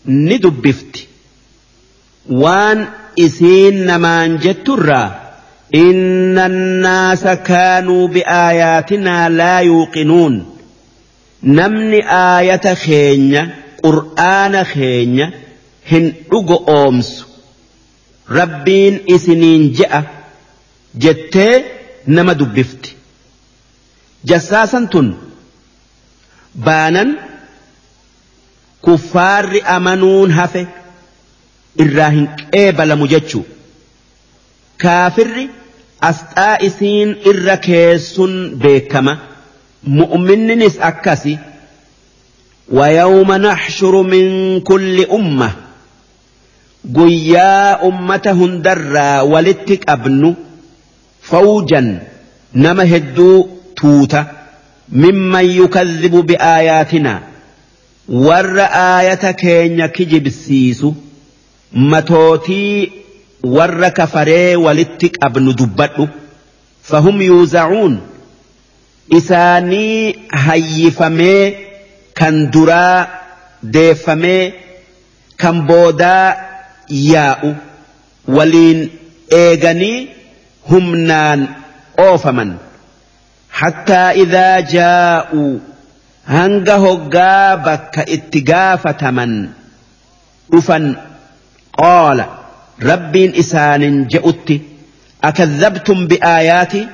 ni dubbifti waan isiin namaan jetturraa inna annaasa kaanuu biaayaatinaa laa yuuqinuun. Namni aayata keenya qur'aana keenya hin dhugo oomsu. Rabbiin isiniin je'a jettee nama dubbifti. Jassaasan tun baanan kuffaarri amanuun hafe irraa hin qeebalamu jechuu kaafirri asxaa isiin irra keessun beekama mu'minninis akkasi ويوم نحشر من كل أمة قيا أمة هندرا ولتك أبن فوجا نما هدو توتا ممن يكذب بآياتنا ور آية كين كجب سيسو matootii warra kafaree walitti qabnu dubbadhu. Fahum yuuza'uun isaanii hayyifamee kan duraa deeffamee kan boodaa yaa'u. Waliin eeganii humnaan oofaman. Hattaa idaa jaa'uu hanga hoggaa bakka itti gaafataman dhufan. قال رب إنسان جئت أكذبتم بآياتي؟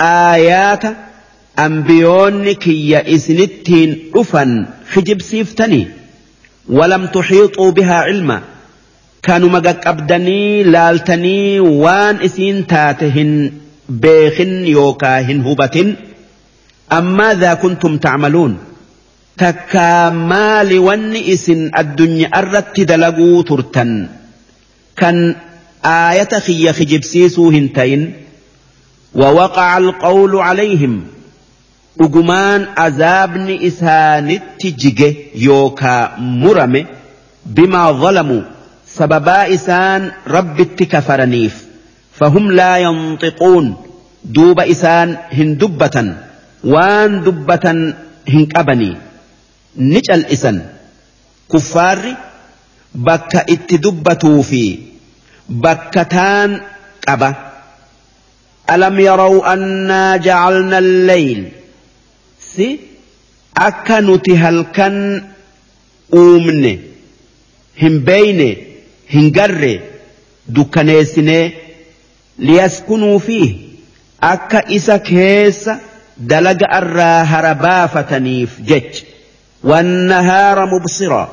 آيات أنبيونك يا إسنتين أفا خجب سيفتني ولم تحيطوا بها علما. كانوا مقك أبدني لالتني وان إسين تاتهن بيخن يوكاهن هبة. أم ماذا كنتم تعملون. تكا مال ون اسن الدنيا أردت دلقوا ترتن كان آية خي خجبسيسو هنتين ووقع القول عليهم dhugumaan azaabni isaanitti jige yookaa murame bimaa zalamu sababaa isaan rabbitti kafaraniif fahum laa yanxiquun duuba isaan hin dubbatan waan dubbatan hin qabanii Ni cal'isan. Kuffaarri bakka itti dubbatuu fi bakka taan qaba. Alam yaraw annaa jacalna alleyl si akka nuti halkan uumne hin beeyne hin garre dukkaneessinee liyaskunuu fi akka isa keessa dalaga irraa hara baafataniif jecha والنهار مبصرا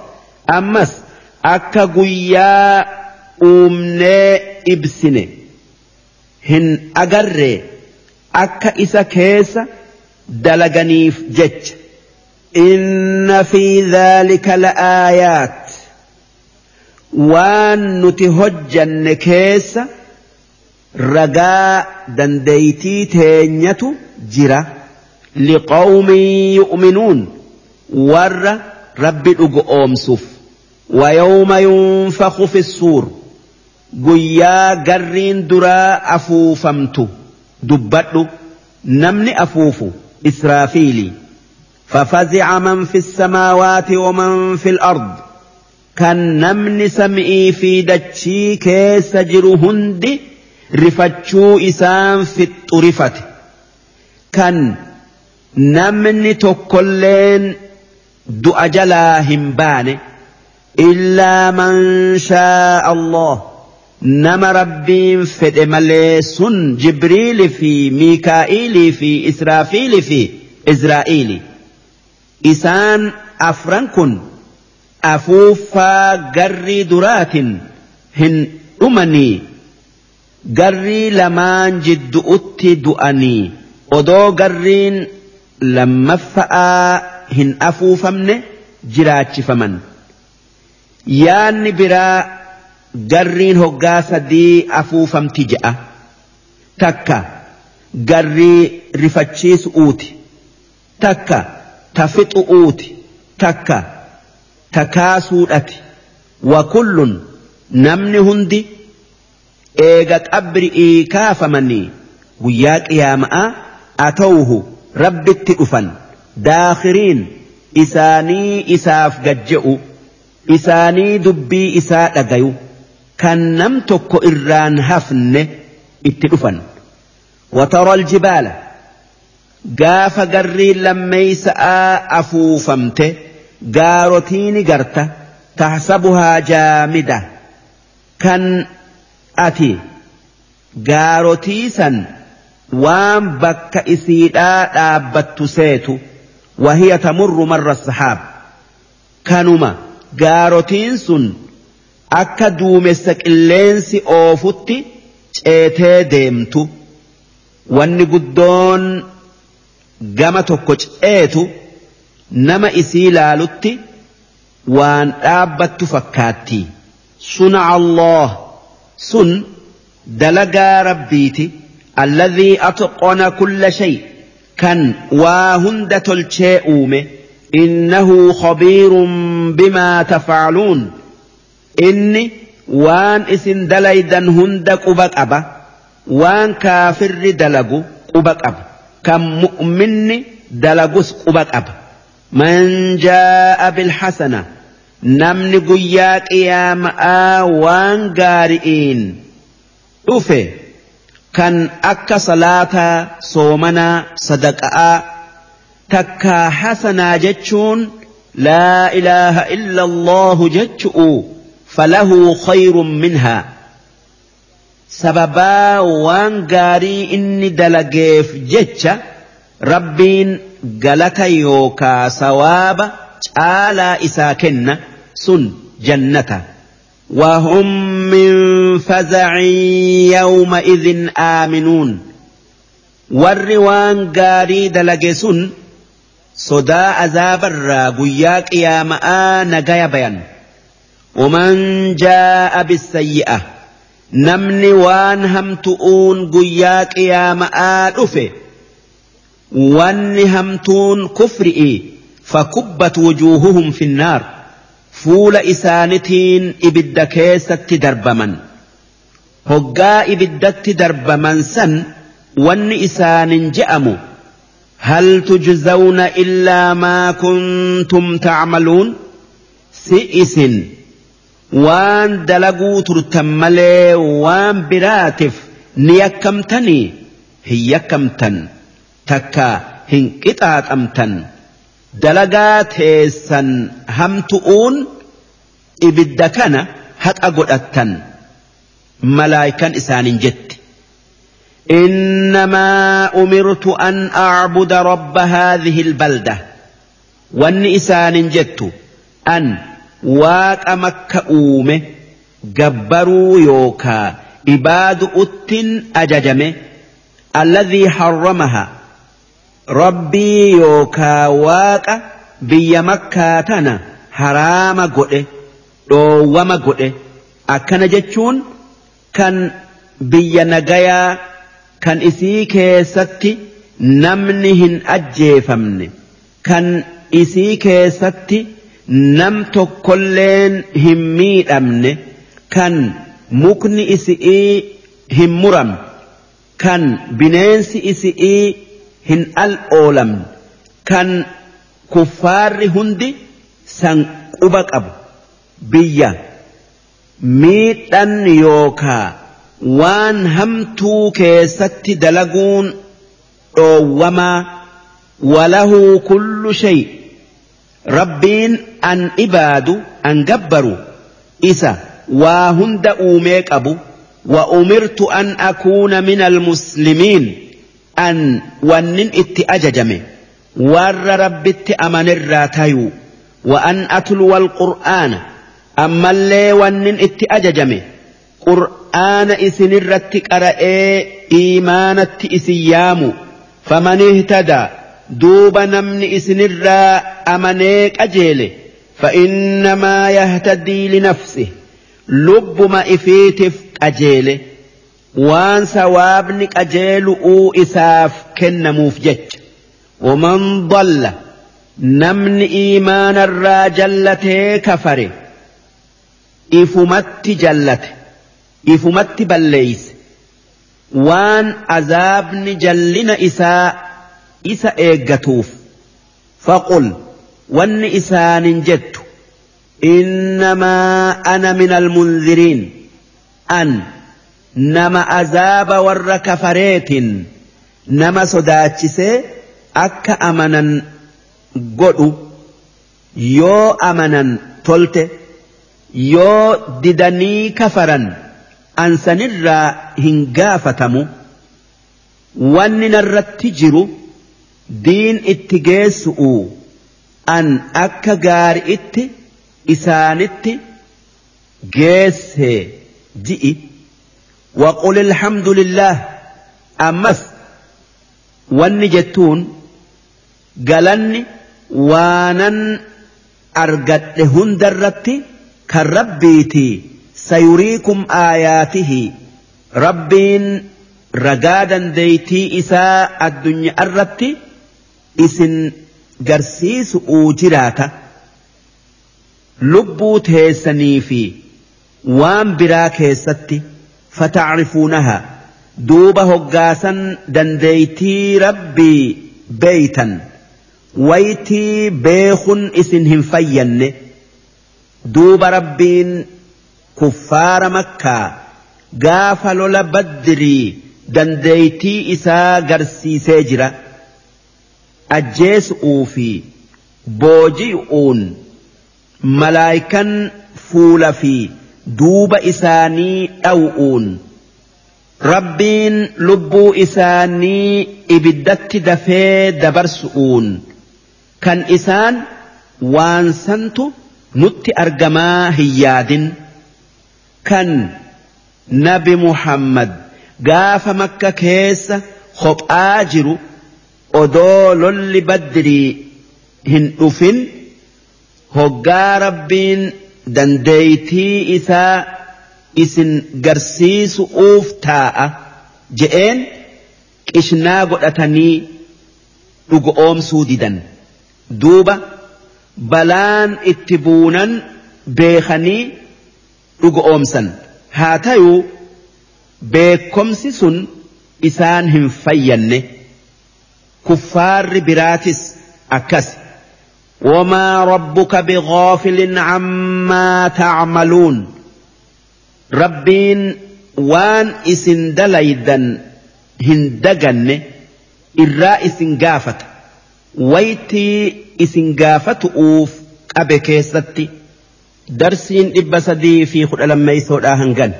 أمس أكا قيا أمنا إبسنه هن أقري أكا إسا كيسا دلقنيف جج إن في ذلك لآيات waan nuti hojjanne keessa ragaa dandeeytii teenyatu jira liqawmin yu'minuun rabbi dhugu oomsuuf. ويوم ينفخ في الصور قيا قرين درا أفوفمت دبت نمني أفوفو إسرافيلي ففزع من في السماوات ومن في الأرض كان نمن سمئي في دتشي كيس هندي رفتشو إسام في الطرفة كان نمن تكلين دؤجلا همبان إلا من شاء الله nama rabbiin fedhe malee sun jibriili fi miikaa'ilii fi israafiili fi izraa'iili isaan afran kun afuuffaa garrii duraatin hin dhumanii garrii lamaan jiddu'utti du'anii odoo garriin lammaffa'aa hin afuufamne jiraachifaman. Yaanni biraa garriin hoggaa sadii afuufamti je'a takka garrii rifachiisu'uuti takka tafixu'uuti takka takaasuudhati wa kullun namni hundi eega qabri'ii kaafamanii guyyaa qiyaama'aa atawuhu rabbitti dhufan daakhiriin isaanii isaaf gajje'u isaanii dubbii isaa dhagayu kan nam tokko irraan hafne itti dhufan. Watara aljibaala gaafa garrii lammeeysa'aa afuufamte gaarotiini garta tahsabuhaa jaamida. Kan ati gaarotii san waan bakka isiidhaa dhaabbattu seetu وهي تمر مر السحاب. كانوما جاروتين سن أكا دومسك اللينسي أوفوتي چيته ديمتو. واني قدون قمتو كوش ايتو نما إسي لالوتي وان آبتو فكاتي. سنع الله. سن دلقا ربيتي الذي أتقن كل شيء. Waa hunda tolchee uume إنه خبير بما تفعلون. إني وان إسن دليدا هند قبك أبا. وان كافر دلقو قبك أبا. كم مؤمن دلقوس قبك أبا. من جاء بالحسنة. namni guyyaa qiyaama'aa waan gaari'iin dhufe kan akka salaataa soomanaa sadaqa'aa takkaa hasanaa jechuun laa ilaaha illa allahu jechu'u falahu khayrun minhaa sababaa waan gaarii inni dalageef jecha rabbiin galata yookaa sawaaba caalaa isaa kenna sun jannata وهم من فزع يومئذ آمنون والروان قاري دلقسون صدا عذاب الراقيا قيامة نقايا بيان ومن جاء بالسيئة namni waan hamtu'uun guyyaa qiyaama'aa dhufe wanni hamtuun kufri'i fakubbat wujuuhuhum finnaar fuula isaanitiin ibidda keessatti darbaman hoggaa ibiddatti darbaman san wanni isaanin je'amu هل تجزون إلا ما كنتم تعملون سئس waan dalaguu turtan malee waan biraatiif ni yakkamtanii hin yakkamtan takka hin qixaaxamtan dalagaa teessan hamtu'uun ibidda kana haqa godhattan malaayikan isaanin jetti إنما أمرت أن أعبد رب هذه البلدة وأن إسان جدت أن waaqa makka uume gabbaruu yookaa ibaadu uttin ajajame alladhii harramaha rabbii yookaa waaqa biyya makkaa tana haraama godhe dhoowwama godhe akkana jechuun kan biyya nagayaa kan isii keessatti namni hin ajjeefamne kan isii keessatti nam tokkolleen hin miidhamne kan mukni isi'ii hin muramne kan bineensi isi'ii hin al'oolamne kan kuffaarri hundi san quba qabu biyya miidhan yookaa waan hamtuu keessatti dalaguun dhoowwamaa walahuu kullu shay rabbiin an ibaadu an gabbaru isa waa hunda uumee qabu وأمرت أن أكون من المسلمين أن ونن إت أججمه. ور ربت أمن الراتيو وأن أتلو القرآن. أما اللي ونن إت أججمه. قرآن إسن الرتك أرأي إيمانة إسيام فمن اهتدى. دوب نمن إسن الرا أمنيك أجيله. فإنما يهتدي لنفسه. لب ما إفيتف أجيله. waan sawaabni qajeelu'uu isaaf kennamuuf jecha. Waman dalla namni iimaanarraa jallatee kafare ifumatti jallate ifumatti balleeyse. Waan azaabni jallina isaa isa eeggatuuf faqul wanni isaanin jettu innamaa ana min almunziriin an أن نما عذاب ور كفريت نما صداتشسي أكا أمنا قدو يو أمنا تلت يو ددني كفرا أنسنر هنقافتمو وان نرت جرو دين اتجيسؤو أن أكا غار اتي isaanitti geesse ji'i. Waqul alhamdulillah ammas wanni jettuun galanni waanan argadhe hundarratti kan rabbiiti sayuriikum aayaatihi rabbiin ragaa dandeeytii isaa addunyaa irratti isin garsiisu'uu jiraata. lubbuu teessanii fi waan biraa keessatti hoggaasan dandeeytii rabbii beeytan waytii beekun isin hin fayyanne duuba rabbiin kuffaara makkaa gaafa lola baddirii dandeeytii isaa garsiisee jira ajjeesu'uu fi booji'uun malaayikan fuula fi duuba isaanii dhaw'uun. Rabbiin lubbuu isaanii ibiddatti dafee dabarsu'uun. Kan isaan waan santu nutti argamaa hin yaadin. Kan nabi muhammad gaafa makka keessa kophaa jiru odoo lolli baddirii hin dhufin hoggaa rabbiin dandeeytii isaa isin garsiisu'uuf taa'a je'een qishnaa godhatanii dhugo oomsuu didan. Duuba balaan itti buunan beekanii dhugo oomsan. Haa tayuu beekomsi sun isaan hin fayyanne. Kuffaarri biraatis akkas وما ربك بغافل عما تعملون. ربين وان اسن دليدا هندقن إرا اسن قافت ويتي اسن قافت أوف أبي كيستي درسين إبسدي في خلال لما يسود هنغن.